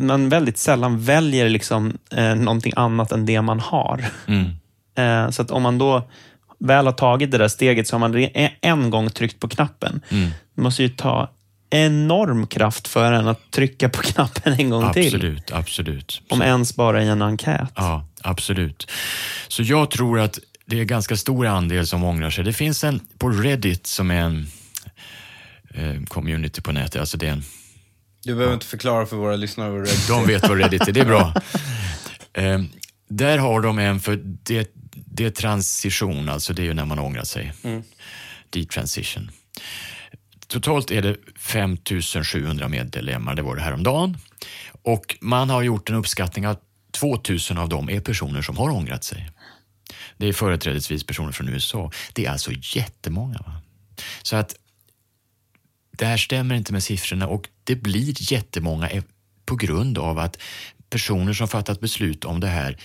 S2: man väldigt sällan väljer liksom, eh, någonting annat än det man har. <laughs> Eh, så att om man då väl har tagit det där steget så har man en gång tryckt på knappen. Det måste ju ta enorm kraft för en att trycka på <laughs> knappen en gång till.
S3: Absolut, absolut.
S2: Om ens bara i en enkät.
S3: Ja, absolut. Så jag tror att det är ganska stor andel som ångrar sig. Det finns en på Reddit som är en eh, community på nätet. Alltså det är en,
S1: Du behöver inte förklara för våra lyssnare vad Red
S3: de vet vad Reddit är, det är bra. <laughs> Eh, Där har de en för det, det är transition, alltså det är ju när man ångrar sig. Mm. Detransition. Totalt är det 5700 medlemmar, det var det häromdagen. Och man har gjort en uppskattning att 2000 av dem är personer som har ångrat sig. Det är företrädesvis personer från USA. Det är alltså jättemånga. Va? Så att det här stämmer inte med siffrorna och det blir jättemånga e- på grund av att personer som fattat beslut om det här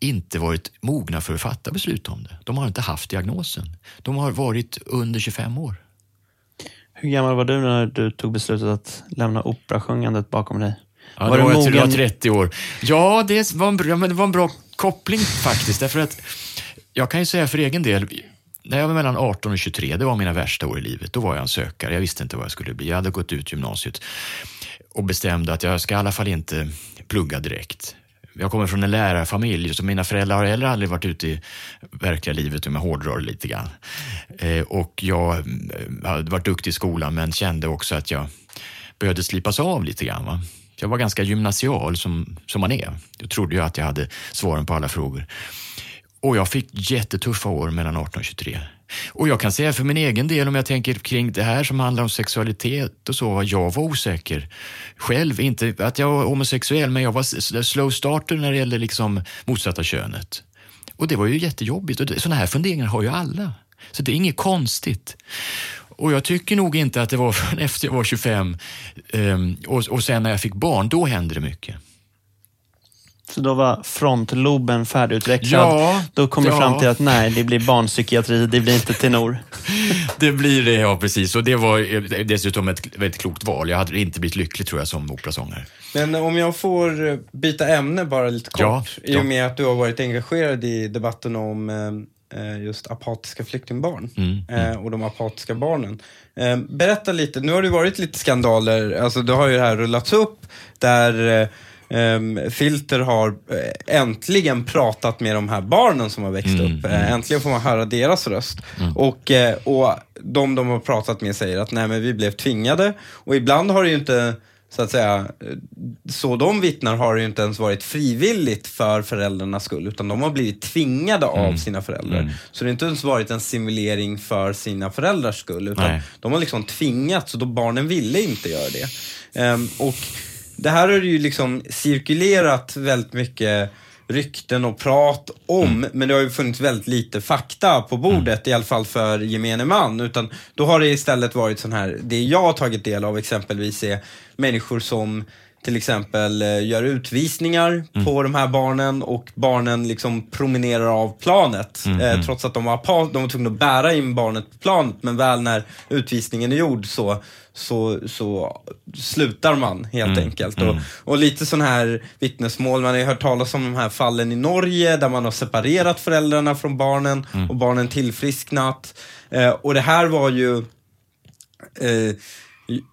S3: inte varit mogna för att fatta beslut om det. De har inte haft diagnosen. De har varit under 25 år.
S2: Hur gammal var du när du tog beslutet att lämna operasjungandet bakom dig?
S3: Ja, var, det var jag 30 år. Ja, det var, en, ja, men det var en bra koppling faktiskt. Därför att jag kan ju säga för egen del, när jag var mellan 18 och 23, det var mina värsta år i livet. Då var jag en sökare. Jag visste inte vad jag skulle bli. Jag hade gått ut gymnasiet och bestämde att jag ska i alla fall inte plugga direkt. Jag kommer från en lärarfamilj, så mina föräldrar har heller aldrig varit ute i verkliga livet om jag hårdrar lite grann. Eh, och jag eh, hade varit duktig i skolan men kände också att jag behövde slipas av lite grann. Va? Jag var ganska gymnasial som, som man är. Jag trodde ju att jag hade svaren på alla frågor. Och jag fick jättetuffa år mellan 18 och 23. Och jag kan säga för min egen del, om jag tänker kring det här som handlar om sexualitet och så, jag var osäker själv. Inte att jag var homosexuell, men jag var slow starter när det gällde liksom motsatta könet. Och det var ju jättejobbigt. Och sådana här funderingar har ju alla. Så det är inget konstigt. Och jag tycker nog inte att det var <laughs> förrän efter jag var 25 ehm, och, och sen när jag fick barn, då hände det mycket.
S2: Så då var frontloben färdigutvecklad. Ja, då kom ja. du fram till att nej, det blir barnpsykiatri, det blir inte tenor. <laughs>
S3: det blir det, ja precis. Och det var dessutom ett väldigt klokt val. Jag hade inte blivit lycklig tror jag som operasångare.
S1: Men om jag får eh, byta ämne bara lite kort. Ja, I och med att du har varit engagerad i debatten om eh, eh, just apatiska flyktingbarn mm, mm. och de apatiska barnen. Berätta lite, nu har det varit lite skandaler, alltså det har ju det här rullats upp där Um, Filter har uh, äntligen pratat med de här barnen som har växt mm, upp. Uh, äntligen får man höra deras röst. Mm. Och, uh, och de de har pratat med säger att nej men vi blev tvingade. Och ibland har det ju inte, så att säga, så de vittnar har det ju inte ens varit frivilligt för föräldrarnas skull, utan de har blivit tvingade mm. av sina föräldrar. Mm. Så det har inte ens varit en simulering för sina föräldrars skull, utan nej. de har liksom tvingats och då barnen ville inte göra det. Um, och det här har ju liksom cirkulerat väldigt mycket rykten och prat om, mm. men det har ju funnits väldigt lite fakta på bordet, mm. i alla fall för gemene man. Utan då har det istället varit sån här, det jag har tagit del av exempelvis är människor som till exempel eh, gör utvisningar mm. på de här barnen och barnen liksom promenerar av planet. Mm. Eh, mm. trots att de var, de var tvungna att bära in barnet på planet, men väl när utvisningen är gjord så, så, så slutar man helt mm. enkelt. Och, mm. och lite sån här vittnesmål, man har ju hört talas om de här fallen i Norge där man har separerat föräldrarna från barnen mm. och barnen tillfrisknat. Eh, och det här var ju eh,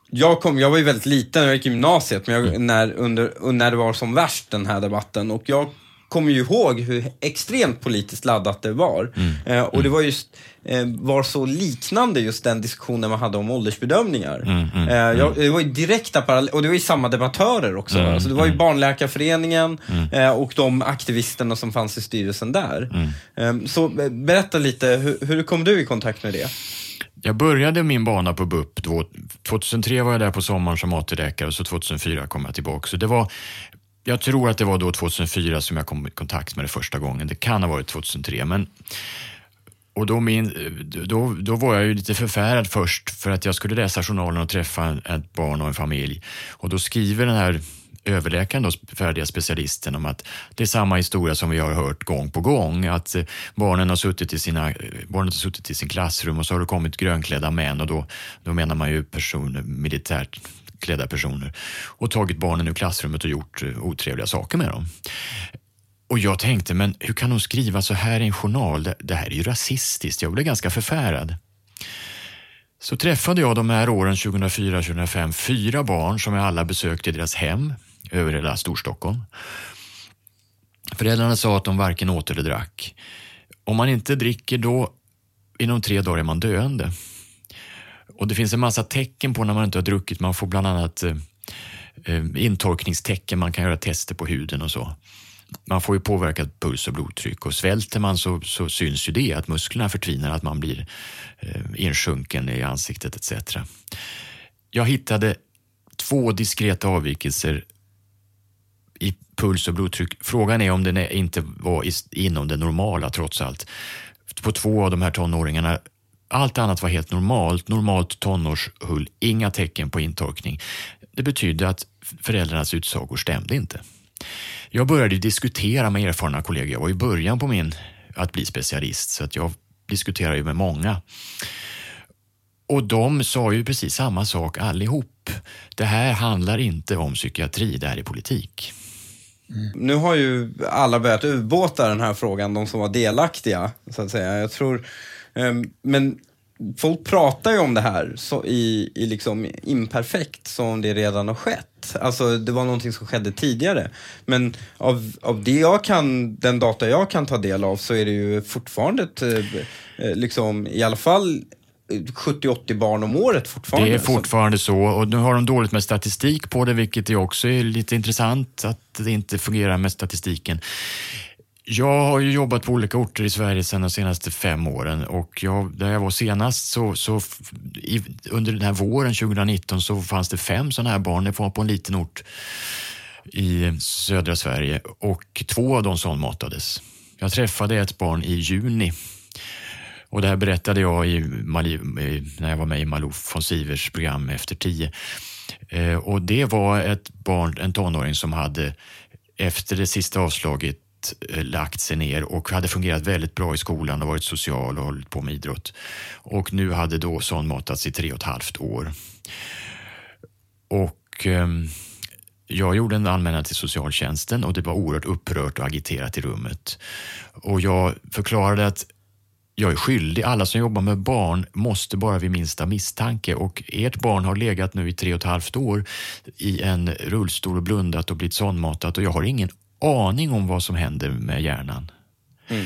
S1: jag, kom, jag var ju väldigt liten jag gick i gymnasiet men jag, mm. när, under, när det var som värst den här debatten och jag kommer ju ihåg hur extremt politiskt laddat det var. Mm. Eh, och det var just eh, var så liknande just den diskussionen man hade om åldersbedömningar. Mm, mm, eh, jag, mm. det var ju direkta paralleller, och det var ju samma debattörer också. Mm, alltså det var ju Barnläkarföreningen eh, och de aktivisterna som fanns i styrelsen där. Eh, så eh, berätta lite, hur, hur kom du i kontakt med det?
S3: Jag började min bana på BUP, 2003 var jag där på sommaren som AT-läkare och så 2004 kom jag tillbaka. Så det var, jag tror att det var då 2004 som jag kom i kontakt med det första gången. Det kan ha varit 2003. Men, och då, min, då, då var jag ju lite förfärad först för att jag skulle läsa journalen och träffa ett barn och en familj. Och då skriver den här överläkaren, då, färdiga specialisten, om att det är samma historia som vi har hört gång på gång. Att eh, barnen har suttit i, sina, barnen har suttit i sin klassrum och så har det kommit grönklädda män och då, då menar man ju personer, militärt klädda personer och tagit barnen ur klassrummet och gjort eh, otrevliga saker med dem. Och jag tänkte, men hur kan hon skriva så här i en journal? Det här är ju rasistiskt. Jag blev ganska förfärad. Så träffade jag de här åren 2004-2005 fyra barn som jag alla besökte i deras hem över hela Storstockholm. Föräldrarna sa att de varken åt eller drack. Om man inte dricker då, inom tre dagar är man döende. Och det finns en massa tecken på när man inte har druckit. Man får bland annat eh, eh, intorkningstecken, man kan göra tester på huden och så. man får ju påverkat puls och blodtryck och svälter man så, så syns ju det, att musklerna förtvinar, att man blir eh, insjunken i ansiktet etc. Jag hittade två diskreta avvikelser i puls och blodtryck. Frågan är om den inte var inom det normala trots allt. På två av de här tonåringarna allt annat var helt normalt, normalt tonårshull, inga tecken på intorkning. Det betydde att föräldrarnas utsagor stämde inte. Jag började diskutera med erfarna kollegor. Jag var i början på min att bli specialist så att jag diskuterade ju med många. Och de sa ju precis samma sak allihop. Det här handlar inte om psykiatri, det här är politik.
S1: Mm. Nu har ju alla börjat ubåta den här frågan, de som var delaktiga, så att säga. Jag tror, Ehm, men folk pratar ju om det här så i, i liksom imperfekt, som om det redan har skett. Alltså det var någonting som skedde tidigare. Men av, av det jag kan, den data jag kan ta del av så är det ju fortfarande ett, eh, eh, liksom, i alla fall eh, 70-80 barn om året fortfarande.
S3: Det är fortfarande så och nu har de dåligt med statistik på det vilket är också är lite intressant att det inte fungerar med statistiken. Jag har ju jobbat på olika orter i Sverige sedan de senaste fem åren och jag, där jag var senast så, så i, under den här våren 2019 så fanns det fem sådana här barn. Det var på en liten ort i södra Sverige och två av dem sondmatades. Jag träffade ett barn i juni och det här berättade jag i när jag var med i Malou von Sivers program Efter tio. Eh, och det var ett barn, en tonåring som hade efter det sista avslaget Eh, lagt sig ner och hade fungerat väldigt bra i skolan och varit social och hållit på med idrott. Och nu hade då sondmatats i tre och ett halvt år. Och eh, jag gjorde en anmälan till socialtjänsten och det var oerhört upprört och agiterat i rummet. Och jag förklarade att jag är skyldig. Alla som jobbar med barn måste bara vid minsta misstanke och ert barn har legat nu i tre och ett halvt år i en rullstol och blundat och blivit sondmatat och jag har ingen aning om vad som händer med hjärnan. Mm.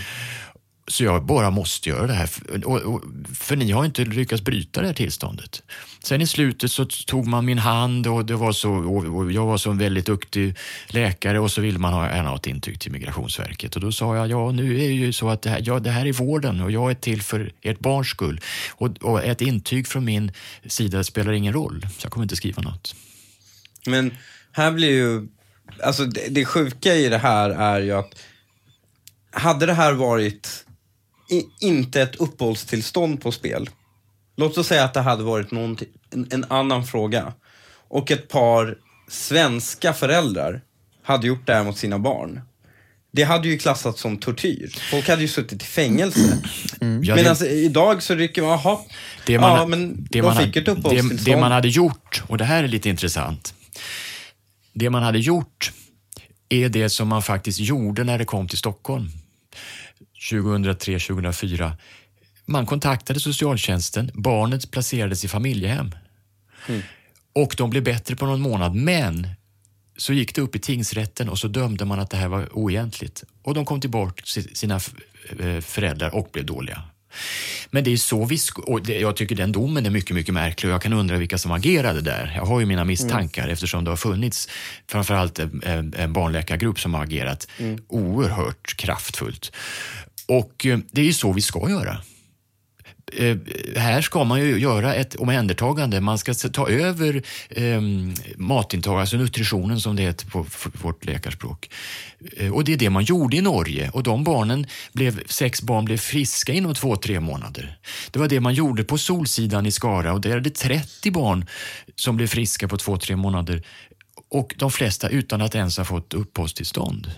S3: Så jag bara måste göra det här. För ni har inte lyckats bryta det här tillståndet. Sen i slutet så tog man min hand och, det var så, och jag var så en väldigt duktig läkare och så ville man ha, gärna ha ett intyg till Migrationsverket. Och då sa jag, ja nu är det ju så att det här, ja, det här är vården och jag är till för ert barns skull. Och, och ett intyg från min sida spelar ingen roll, så jag kommer inte skriva något.
S1: Men här blir ju alltså det, det sjuka i det här är ju att hade det här varit i, inte ett uppehållstillstånd på spel, låt oss säga att det hade varit en, en annan fråga och ett par svenska föräldrar hade gjort det här mot sina barn. Det hade ju klassats som tortyr. Folk hade ju suttit i fängelse. Mm. Ja, men alltså, idag så rycker man, jaha, det man, ja, men det de man, fick ett uppehållstillstånd.
S3: Det, det man hade gjort, och det här är lite intressant, det man hade gjort är det som man faktiskt gjorde när det kom till Stockholm 2003-2004. Man kontaktade socialtjänsten, barnet placerades i familjehem. Mm. Och de blev bättre på någon månad, men så gick det upp i tingsrätten och så dömde man att det här var oegentligt. Och de kom tillbaka till sina eh, föräldrar och blev dåliga. Men det är så vi... Och det, jag tycker den domen är mycket, mycket märklig och jag kan undra vilka som agerade där. Jag har ju mina misstankar mm. eftersom det har funnits framförallt en, en barnläkargrupp som har agerat mm. oerhört kraftfullt. Och eh, det är ju så vi ska göra. Eh, här ska man ju göra ett omhändertagande. Man ska ta över eh, matintag, alltså nutritionen som det heter på vårt läkarspråk. Eh, och det är det man gjorde i Norge och de barnen blev, sex barn blev friska inom två, tre månader. Det var det man gjorde på Solsidan i Skara och där är det 30 barn som blev friska på två, tre månader och de flesta utan att ens ha fått uppehållstillstånd.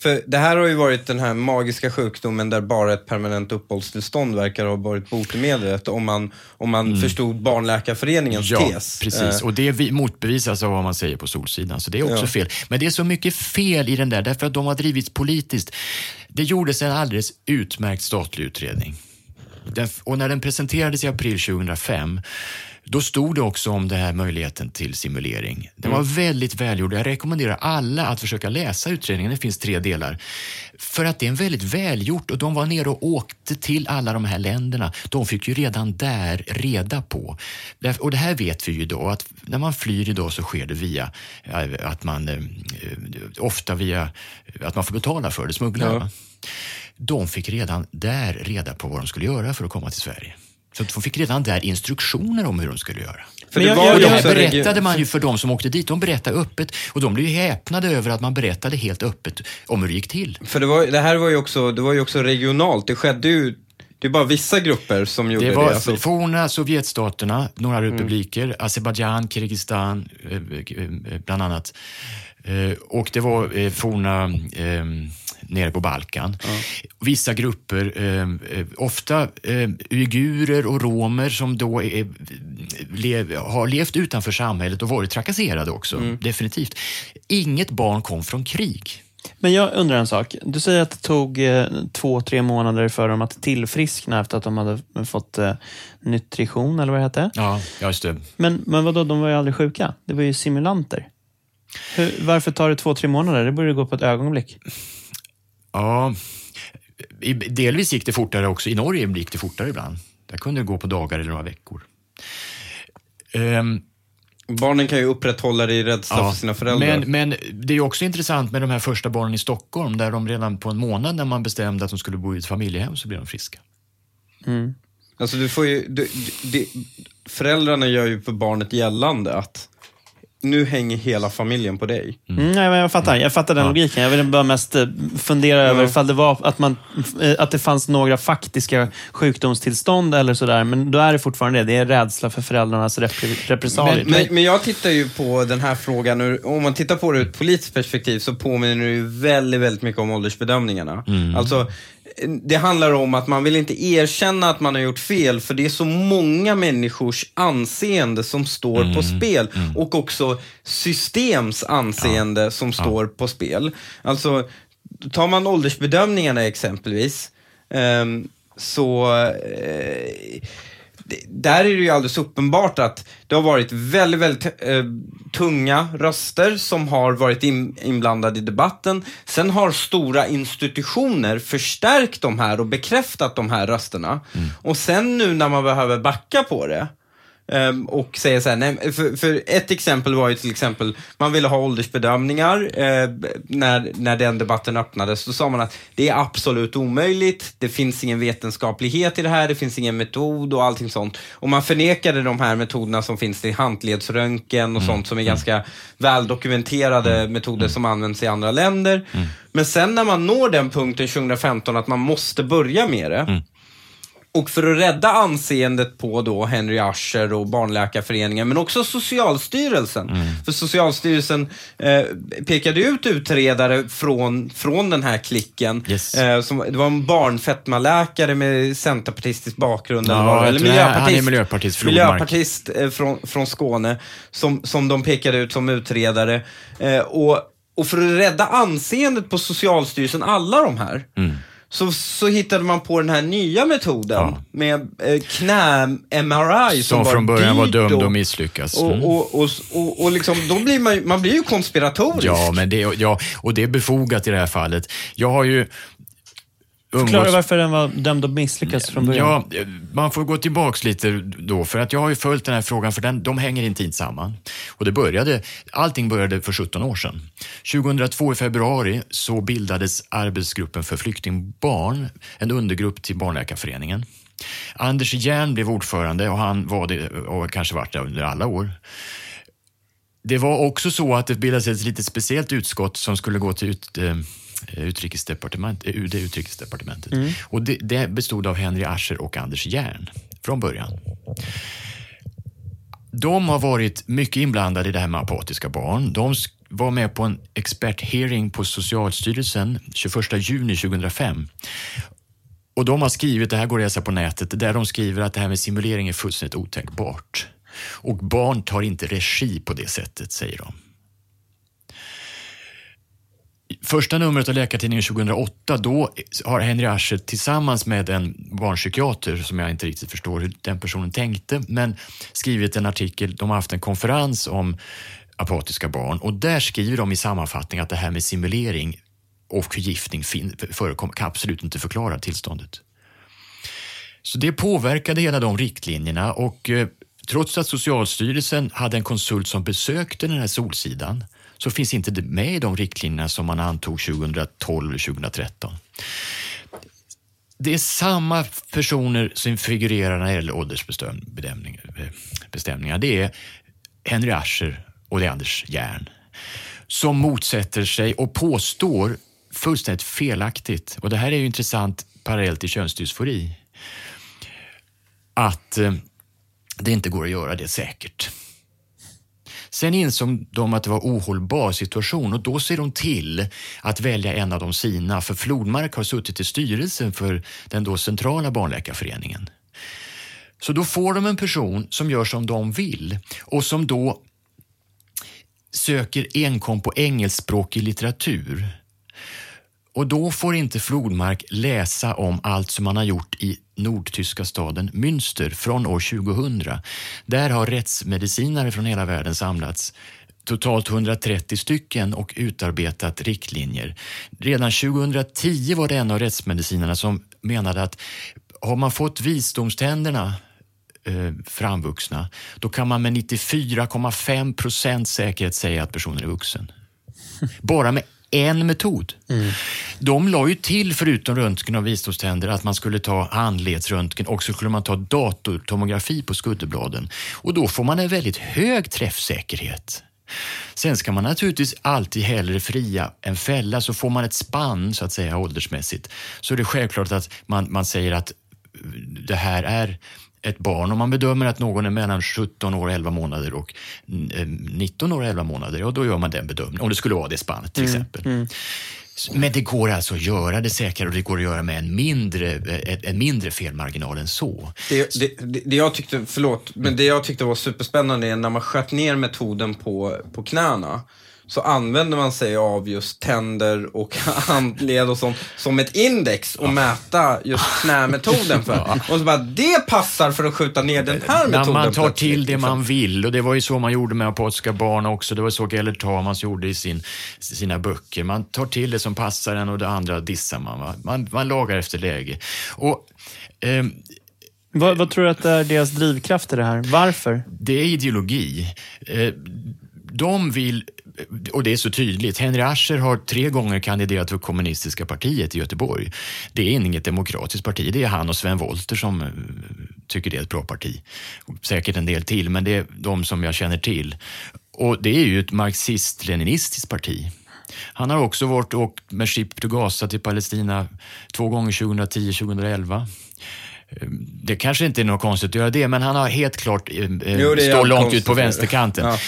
S1: För det här har ju varit den här magiska sjukdomen där bara ett permanent uppehållstillstånd verkar ha varit botemedlet om man, om man mm. förstod Barnläkarföreningens
S3: ja,
S1: tes.
S3: precis. Uh. Och det motbevisas av vad man säger på Solsidan, så det är också ja. fel. Men det är så mycket fel i den där, därför att de har drivits politiskt. Det gjordes en alldeles utmärkt statlig utredning. Och när den presenterades i april 2005 Då stod det också om den här möjligheten till simulering. Den var väldigt välgjord. Jag rekommenderar alla att försöka läsa utredningen. Det finns tre delar. För att det är en väldigt välgjort och de var nere och åkte till alla de här länderna. De fick ju redan där reda på. Och det här vet vi ju då att när man flyr idag så sker det via eh, att man eh, ofta via att man får betala för det, smugglare.
S1: Ja.
S3: De fick redan där reda på vad de skulle göra för att komma till Sverige. Så de fick redan där instruktioner om hur de skulle göra.
S1: För
S2: Men
S1: det
S2: jag-
S1: var
S2: jag-
S3: det berättade man ju för de som åkte dit. De berättade öppet och de blev ju häpnade över att man berättade helt öppet om hur det gick till.
S1: För det, var, det här var ju också, det var ju också regionalt. Det skedde ju, det är bara vissa grupper som gjorde
S3: Det
S1: det.
S3: var
S1: alltså,
S3: forna Sovjetstaterna, några
S1: Mm.
S3: republiker, Azerbajdzjan, Kirgizistan eh, eh, bland annat. Eh, Och det var eh, forna eh, nere på Balkan. Vissa grupper, eh, eh, ofta eh, uigurer och romer som då är, lev, har levt utanför samhället och varit trakasserade också,
S1: Mm.
S3: definitivt. Inget barn kom från krig.
S2: Men jag undrar en sak. Du säger att det tog eh, två, tre månader för dem att tillfriskna efter att de hade fått eh, nutrition, eller vad det hette.
S3: Ja, just det.
S2: Men, men vadå, de var ju aldrig sjuka. Det var ju simulanter. Hur, varför tar det två, tre månader? Det borde gå på ett ögonblick.
S3: Ja, delvis gick det fortare också. I Norge gick det fortare ibland. Där kunde det gå på dagar eller några veckor. Ehm,
S1: Barnen kan ju upprätthålla det i rädsla
S3: ja,
S1: för sina föräldrar.
S3: Men, men det är också intressant med de här första barnen i Stockholm där de redan på en månad när man bestämde att de skulle bo i ett familjehem så blev de friska.
S1: Alltså du får ju, du, du, föräldrarna gör ju för barnet gällande att nu hänger hela familjen på dig.
S2: Mm, nej, men jag fattar. Jag fattar den logiken. Jag ville bara mest eh, fundera över ifall det var att, man, eh, att det fanns några faktiska sjukdomstillstånd eller sådär. Men då är det fortfarande det. Det är rädsla för föräldrarnas repre- repressalier.
S1: Men, men jag tittar ju på den här frågan, ur, om man tittar på det ur ett politiskt perspektiv så påminner det ju väldigt, väldigt mycket om åldersbedömningarna. Alltså, det handlar om att man vill inte erkänna att man har gjort fel, för det är så många människors anseende som står på spel. Och också systems anseende som står på spel. Alltså, tar man åldersbedömningarna exempelvis, ehm, så eh, där är det ju alldeles uppenbart att det har varit väldigt, väldigt eh, tunga röster som har varit in, inblandade i debatten. Sen har stora institutioner förstärkt de här och bekräftat de här rösterna. Och sen nu när man behöver backa på det ehm, och säga så här, nej, för, för ett exempel var ju till exempel, man ville ha åldersbedömningar. Eh, när, när den debatten öppnades, så sa man att det är absolut omöjligt. Det finns ingen vetenskaplighet i det här, det finns ingen metod och allting sånt. Och man förnekade de här metoderna som finns i handledsröntgen och sånt som är ganska väldokumenterade metoder som används i andra länder. Men sen när man når den punkten 2015 att man måste börja med det, och för att rädda anseendet på då Henry Ascher och Barnläkarföreningen, men också Socialstyrelsen. För Socialstyrelsen eh, pekade ut utredare från, från den här klicken.
S3: Yes.
S1: Eh, som, det var en barnfetmaläkare med centerpartistisk bakgrund.
S3: Ja,
S1: eller, eller
S3: är- han är
S1: miljöpartist.
S3: miljöpartist,
S1: miljöpartist eh, från, från Skåne, som, som de pekade ut som utredare. Eh, och, och för att rädda anseendet på Socialstyrelsen, alla de här,
S3: Mm.
S1: Så, så hittade man på den här nya metoden
S3: Ja.
S1: med eh, knä-MRI
S3: Som från
S1: var
S3: början var dömd
S1: och-
S3: att misslyckas.
S1: Och,
S3: Mm.
S1: och, och, och, och liksom, då blir man, man blir ju konspiratorisk.
S3: Ja, men det, ja, och det är befogat i det här fallet. Jag har ju
S2: Förklara
S3: umgåtts-
S2: varför den var dömd att misslyckas från början.
S3: Ja, man får gå tillbaks lite då, för att jag har ju följt den här frågan, för den, de hänger intimt samman. Och det började, allting började för 17 år sedan. 2002 i februari så bildades Arbetsgruppen för flyktingbarn, en undergrupp till Barnläkarföreningen. Anders Järn blev ordförande och han var det, och kanske varit det under alla år. Det var också så att det bildades ett lite speciellt utskott som skulle gå till ut, eh, utrikesdepartement, eh, UD, utrikesdepartementet. Och det, det bestod av Henry Ascher och Anders Järn från början. De har varit mycket inblandade i det här med apatiska barn. De var med på en experthearing på Socialstyrelsen 21 juni 2005. Och de har skrivit, det här går att läsa på nätet, där de skriver att det här med simulering är fullständigt otänkbart. Och barn tar inte regi på det sättet, säger de. Första numret av Läkartidningen 2008, då har Henry Ascher tillsammans med en barnpsykiater, som jag inte riktigt förstår hur den personen tänkte, men skrivit en artikel, de har haft en konferens om apatiska barn och där skriver de i sammanfattning att det här med simulering och förgiftning förekommer, kan absolut inte förklara tillståndet. Så det påverkade hela de riktlinjerna och eh, trots att Socialstyrelsen hade en konsult som besökte den här Solsidan så finns inte det med i de riktlinjerna som man antog 2012 och 2013. Det är samma personer som figurerar när det gäller åldersbestämningar. Det är Henry Ascher och det är Anders Järn som motsätter sig och påstår fullständigt felaktigt, och det här är ju intressant parallellt till könsdysfori, att eh, det inte går att göra det säkert. Sen insåg de att det var ohållbar situation och då ser de till att välja en av de sina, för Flodmark har suttit i styrelsen för den då centrala barnläkarföreningen. Så då får de en person som gör som de vill och som då söker enkom på engelskspråkig litteratur. Och då får inte Flodmark läsa om allt som man har gjort i nordtyska staden Münster från år 2000. Där har rättsmedicinare från hela världen samlats totalt 130 stycken och utarbetat riktlinjer. Redan 2010 var det en av rättsmedicinerna som menade att har man fått visdomständerna eh, framvuxna, då kan man med 94,5 procent säkerhet säga att personen är vuxen. <laughs> Bara med en metod. Mm. De la ju till, förutom röntgen av visdomständer, att man skulle ta handledsröntgen och så skulle man ta datortomografi på skuddebladen. Och då får man en väldigt hög träffsäkerhet. Sen ska man naturligtvis alltid hellre fria än fälla, så får man ett spann så att säga åldersmässigt så är det självklart att man, man säger att det här är ett barn, om man bedömer att någon är mellan 17 år och 11 månader och 19 år och 11 månader, ja, då gör man den bedömningen. Om det skulle vara det spannet till mm, exempel. Mm. Men det går alltså att göra det säkrare och det går att göra med en mindre, en mindre felmarginal än så.
S1: Det, det, det, jag tyckte, förlåt, men det jag tyckte var superspännande är när man sköt ner metoden på, på knäna så använder man sig av just tänder och <laughs> handled och sånt som ett index och mäta just knämetoden för. Och så bara, det passar för att skjuta ner den här metoden.
S3: När man tar till det man vill och det var ju så man gjorde med apatiska barn också. Det var så Gellert Tamans gjorde i sin, sina böcker. Man tar till det som passar en och det andra dissar man. Va? Man, man lagar efter läge. Och, eh,
S2: vad, vad, tror du att är deras drivkraft i det här? Varför?
S3: Det är ideologi. Eh, de vill och det är så tydligt. Henry Ascher har tre gånger kandiderat för kommunistiska partiet i Göteborg. Det är inget demokratiskt parti. Det är han och Sven Wollter som eh, tycker det är ett bra parti. Säkert en del till, men det är de som jag känner till. Och det är ju ett marxist-leninistiskt parti. Han har också varit och åkt med Ship to Gaza till Palestina två gånger 2010-2011. Det kanske inte är något konstigt att göra det, men han har helt klart eh, jo, står långt ut på vänsterkanten. Ja.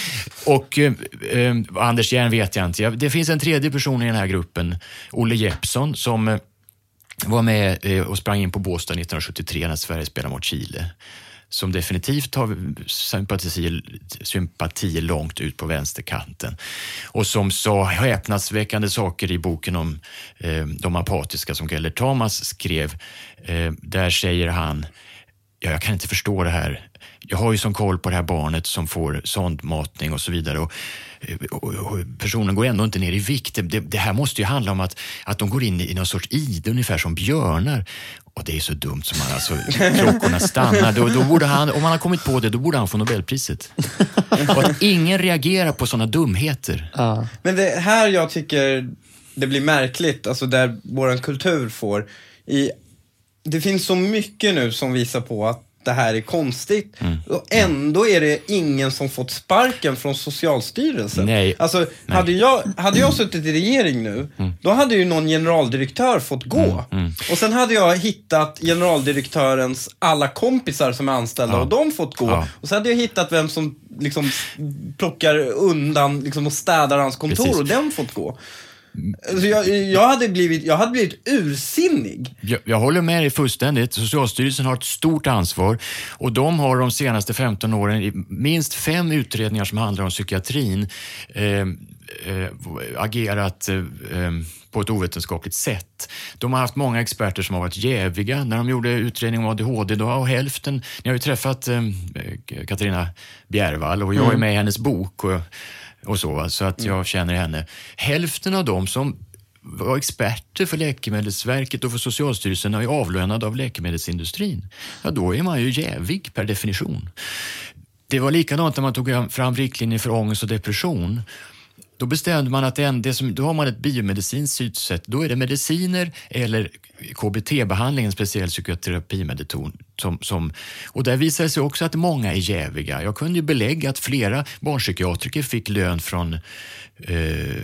S3: Och eh, eh, Anders Järn vet jag inte. Det finns en tredje person i den här gruppen, Olle Jeppsson, som eh, var med eh, och sprang in på Båstad 1973 när Sverige spelade mot Chile som definitivt har sympati, sympati långt ut på vänsterkanten och som sa häpnadsväckande saker i boken om eh, de apatiska som Gellert Tamas skrev. Eh, där säger han, ja, jag kan inte förstå det här. Jag har ju som koll på det här barnet som får sondmatning och så vidare. Och, eh, och, och personen går ändå inte ner i vikt. Det, det, här måste ju handla om att, att de går in i någon sorts ide, ungefär som björnar. Och det är så dumt som man, alltså, klockorna stannar. Då, då borde han, om han har kommit på det, då borde han få Nobelpriset. Och att ingen reagerar på sådana dumheter.
S1: Ja. Men det här jag tycker det blir märkligt, alltså där vår kultur får, i, det finns så mycket nu som visar på att det här är konstigt. Mm. Och ändå är det ingen som fått sparken från Socialstyrelsen.
S3: Nej.
S1: Alltså, Nej. Hade, jag, hade jag suttit i regering nu, mm. då hade ju någon generaldirektör fått gå. Mm. mm. Och sen hade jag hittat generaldirektörens alla kompisar som är anställda ja. och de fått gå. Ja. Och sen hade jag hittat vem som liksom plockar undan liksom, och städar hans kontor Precis. och den fått gå. Alltså jag, jag, hade blivit, jag hade blivit ursinnig.
S3: Jag, jag håller med dig fullständigt. Socialstyrelsen har ett stort ansvar och de har de senaste 15 åren minst fem utredningar som handlar om psykiatrin eh, eh, agerat eh, eh, på ett ovetenskapligt sätt. De har haft många experter som har varit jäviga när de gjorde utredning om ADHD. Då, och hälften, ni har ju träffat eh, Katarina Bjärvall och jag är
S1: Mm.
S3: med i hennes bok och, och så, så att jag känner henne. Hälften av dem som var experter för Läkemedelsverket och för Socialstyrelsen är avlönade av läkemedelsindustrin. Ja, då är man ju jävig per definition. Det var likadant när man tog fram riktlinjer för ångest och depression. Då bestämde man att det, en- det som, då har man ett biomedicinskt synsätt. Då är det mediciner eller KBT-behandling, en speciell psykoterapimediton Som, som, och där visade det sig också att många är jäviga. Jag kunde ju belägga att flera barnpsykiatriker fick lön från eh,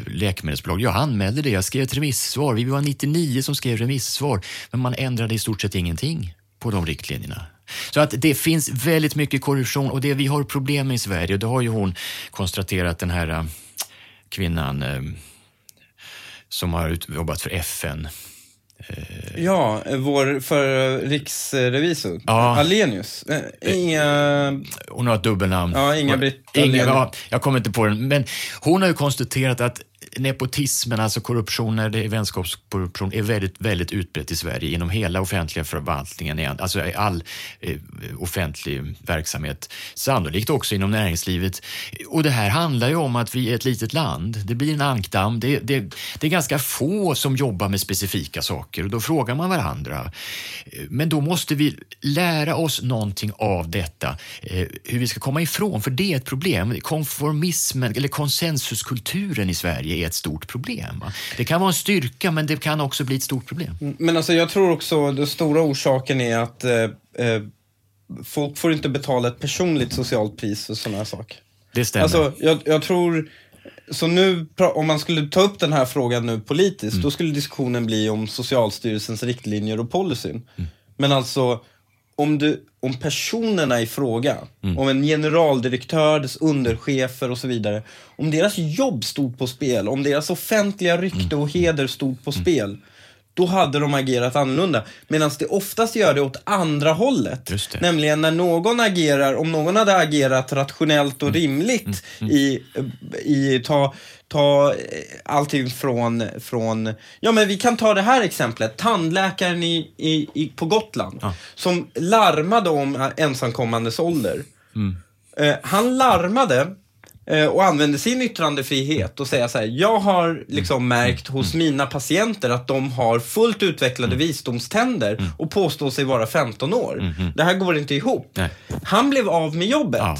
S3: läkemedelsbolag. Jag anmälde det, jag skrev ett remissvar. Vi var 99 som skrev remissvar, men man ändrade i stort sett ingenting på de riktlinjerna. Så att det finns väldigt mycket korruption och det vi har problem med i Sverige, och det har ju hon konstaterat, den här eh, kvinnan eh, som har jobbat för FN.
S1: Ja, vår för riksrevisor,
S3: Ja.
S1: Alenius. Eh, Inga...
S3: Hon har ett dubbelnamn.
S1: Ja, Inga-Britt
S3: Inga, ja, Jag kommer inte på den. Men hon har ju konstaterat att nepotismen, alltså korruption, när är vänskapskorruption, är väldigt, väldigt utbrett i Sverige inom hela offentliga förvaltningen, alltså i all eh, offentlig verksamhet. Sannolikt också inom näringslivet. Och det här handlar ju om att vi är ett litet land. Det blir en ankdamm. Det, det, det är ganska få som jobbar med specifika saker och då frågar man varandra. Men då måste vi lära oss någonting av detta, eh, hur vi ska komma ifrån, för det är ett problem. Konformismen, eller konsensuskulturen i Sverige är ett stort problem. va? Det kan vara en styrka, men det kan också bli ett stort problem.
S1: Men alltså jag tror också den stora orsaken är att eh, eh, folk får inte betala ett personligt socialt pris för sådana här saker.
S3: Det stämmer.
S1: Alltså, jag, jag tror... Så nu, om man skulle ta upp den här frågan nu politiskt,
S3: Mm.
S1: då skulle diskussionen bli om Socialstyrelsens riktlinjer och policyn.
S3: Mm.
S1: Men alltså, om, du, om personerna i fråga,
S3: Mm.
S1: om en generaldirektör, dess underchefer och så vidare, om deras jobb stod på spel, om deras offentliga rykte
S3: Mm.
S1: och heder stod på spel, då hade de agerat annorlunda. Medan det oftast gör det åt andra hållet. Nämligen när någon agerar, om någon hade agerat rationellt
S3: Mm.
S1: och rimligt i, i ta, ta eh, allting från, från, ja men vi kan ta det här exemplet, tandläkaren i, i, i, på Gotland som larmade om ensamkommandes ålder. Eh, han larmade och använde sin yttrandefrihet och säga så här, jag har liksom märkt hos mina patienter att de har fullt utvecklade visdomständer och påstår sig vara 15 år. Det här går inte ihop.
S3: Nej.
S1: Han blev av med jobbet.
S3: Ja.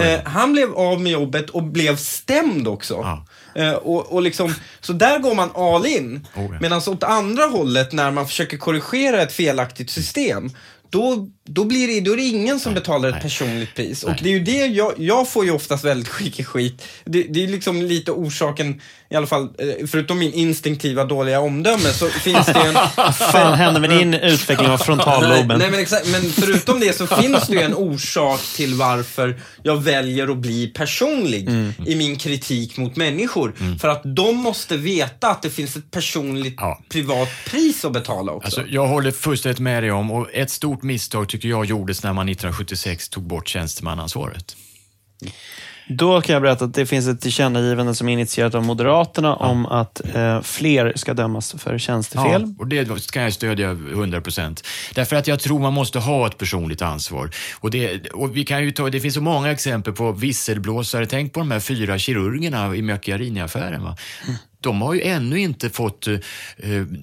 S1: Eh, han blev av med jobbet och blev stämd också.
S3: Ja.
S1: Eh, och, och liksom, så där går man all in.
S3: Oh, ja.
S1: Medan åt andra hållet, när man försöker korrigera ett felaktigt system, då, då, blir det, då är det ingen som betalar ett
S3: nej.
S1: personligt pris. Och
S3: Nej.
S1: det är ju det jag, jag får ju oftast väldigt mycket skit. Det, det är liksom lite orsaken, i alla fall, eh, förutom min instinktiva dåliga omdöme, så finns det en... <laughs>
S2: Vad fan hände med din utveckling av frontalloben?
S1: Nej, men, exakt, men förutom det så finns det ju en orsak till varför jag väljer att bli personlig
S3: Mm.
S1: i min kritik mot människor. För att de måste veta att det finns ett personligt,
S3: Ja.
S1: privat pris att betala också.
S3: Alltså, jag håller fullständigt med dig om, och ett stort misstag tycker jag gjordes när man 1976 tog bort tjänstemannaansvaret.
S2: Då kan jag berätta att det finns ett tillkännagivande som är initierat av Moderaterna om att eh, fler ska dömas för tjänstefel.
S3: Ja, och det kan jag stödja 100 procent. Därför att jag tror man måste ha ett personligt ansvar. Och det, och vi kan ju ta, det finns så många exempel på visselblåsare. Tänk på de här fyra kirurgerna i Macchiarini-affären. Va? De har ju ännu inte fått uh,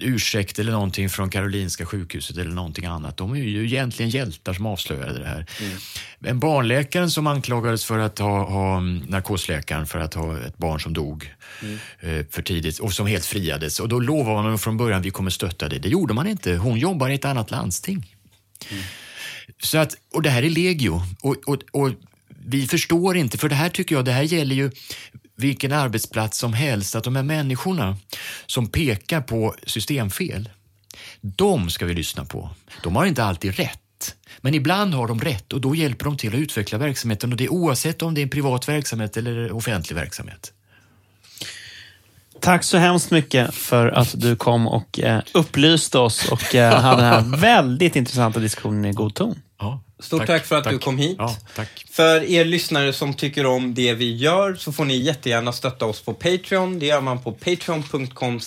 S3: ursäkt eller någonting från Karolinska sjukhuset eller någonting annat. De är ju egentligen hjältar som avslöjade det här. En barnläkaren som anklagades för att ha, ha narkosläkaren för att ha ett barn som dog eh, för tidigt och som helt friades. Och då lovade man från början vi kommer stötta det. Det gjorde man inte. Hon jobbar i ett annat landsting. Så att, och det här är legio. Och, och, och vi förstår inte, för det här tycker jag, det här gäller ju vilken arbetsplats som helst, att de här människorna som pekar på systemfel, de ska vi lyssna på. De har inte alltid rätt. Men ibland har de rätt och då hjälper de till att utveckla verksamheten och det oavsett om det är en privat verksamhet eller offentlig verksamhet.
S2: Tack så hemskt mycket för att du kom och eh, upplyste oss och eh, hade den här <laughs> väldigt intressanta diskussionen i god ton.
S3: Ja.
S1: Stort tack, tack för att
S3: tack.
S1: du kom hit.
S3: Ja.
S1: För er lyssnare som tycker om det vi gör så får ni jättegärna stötta oss på Patreon. Det gör man på patreon.com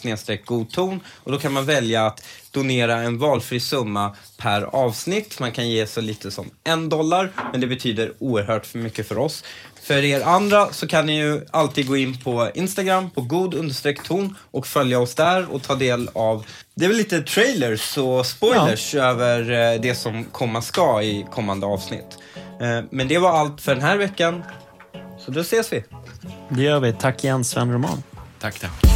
S1: godton och då kan man välja att donera en valfri summa per avsnitt. Man kan ge så lite som en dollar, men det betyder oerhört för mycket för oss. För er andra så kan ni ju alltid gå in på Instagram på god ton och följa oss där och ta del av det är väl lite trailers och spoilers över eh, det som komma ska i kommande avsnitt. Eh, Men det var allt för den här veckan. Så då ses vi.
S2: Det gör vi. Tack igen Sven Roman.
S3: Tack, tack.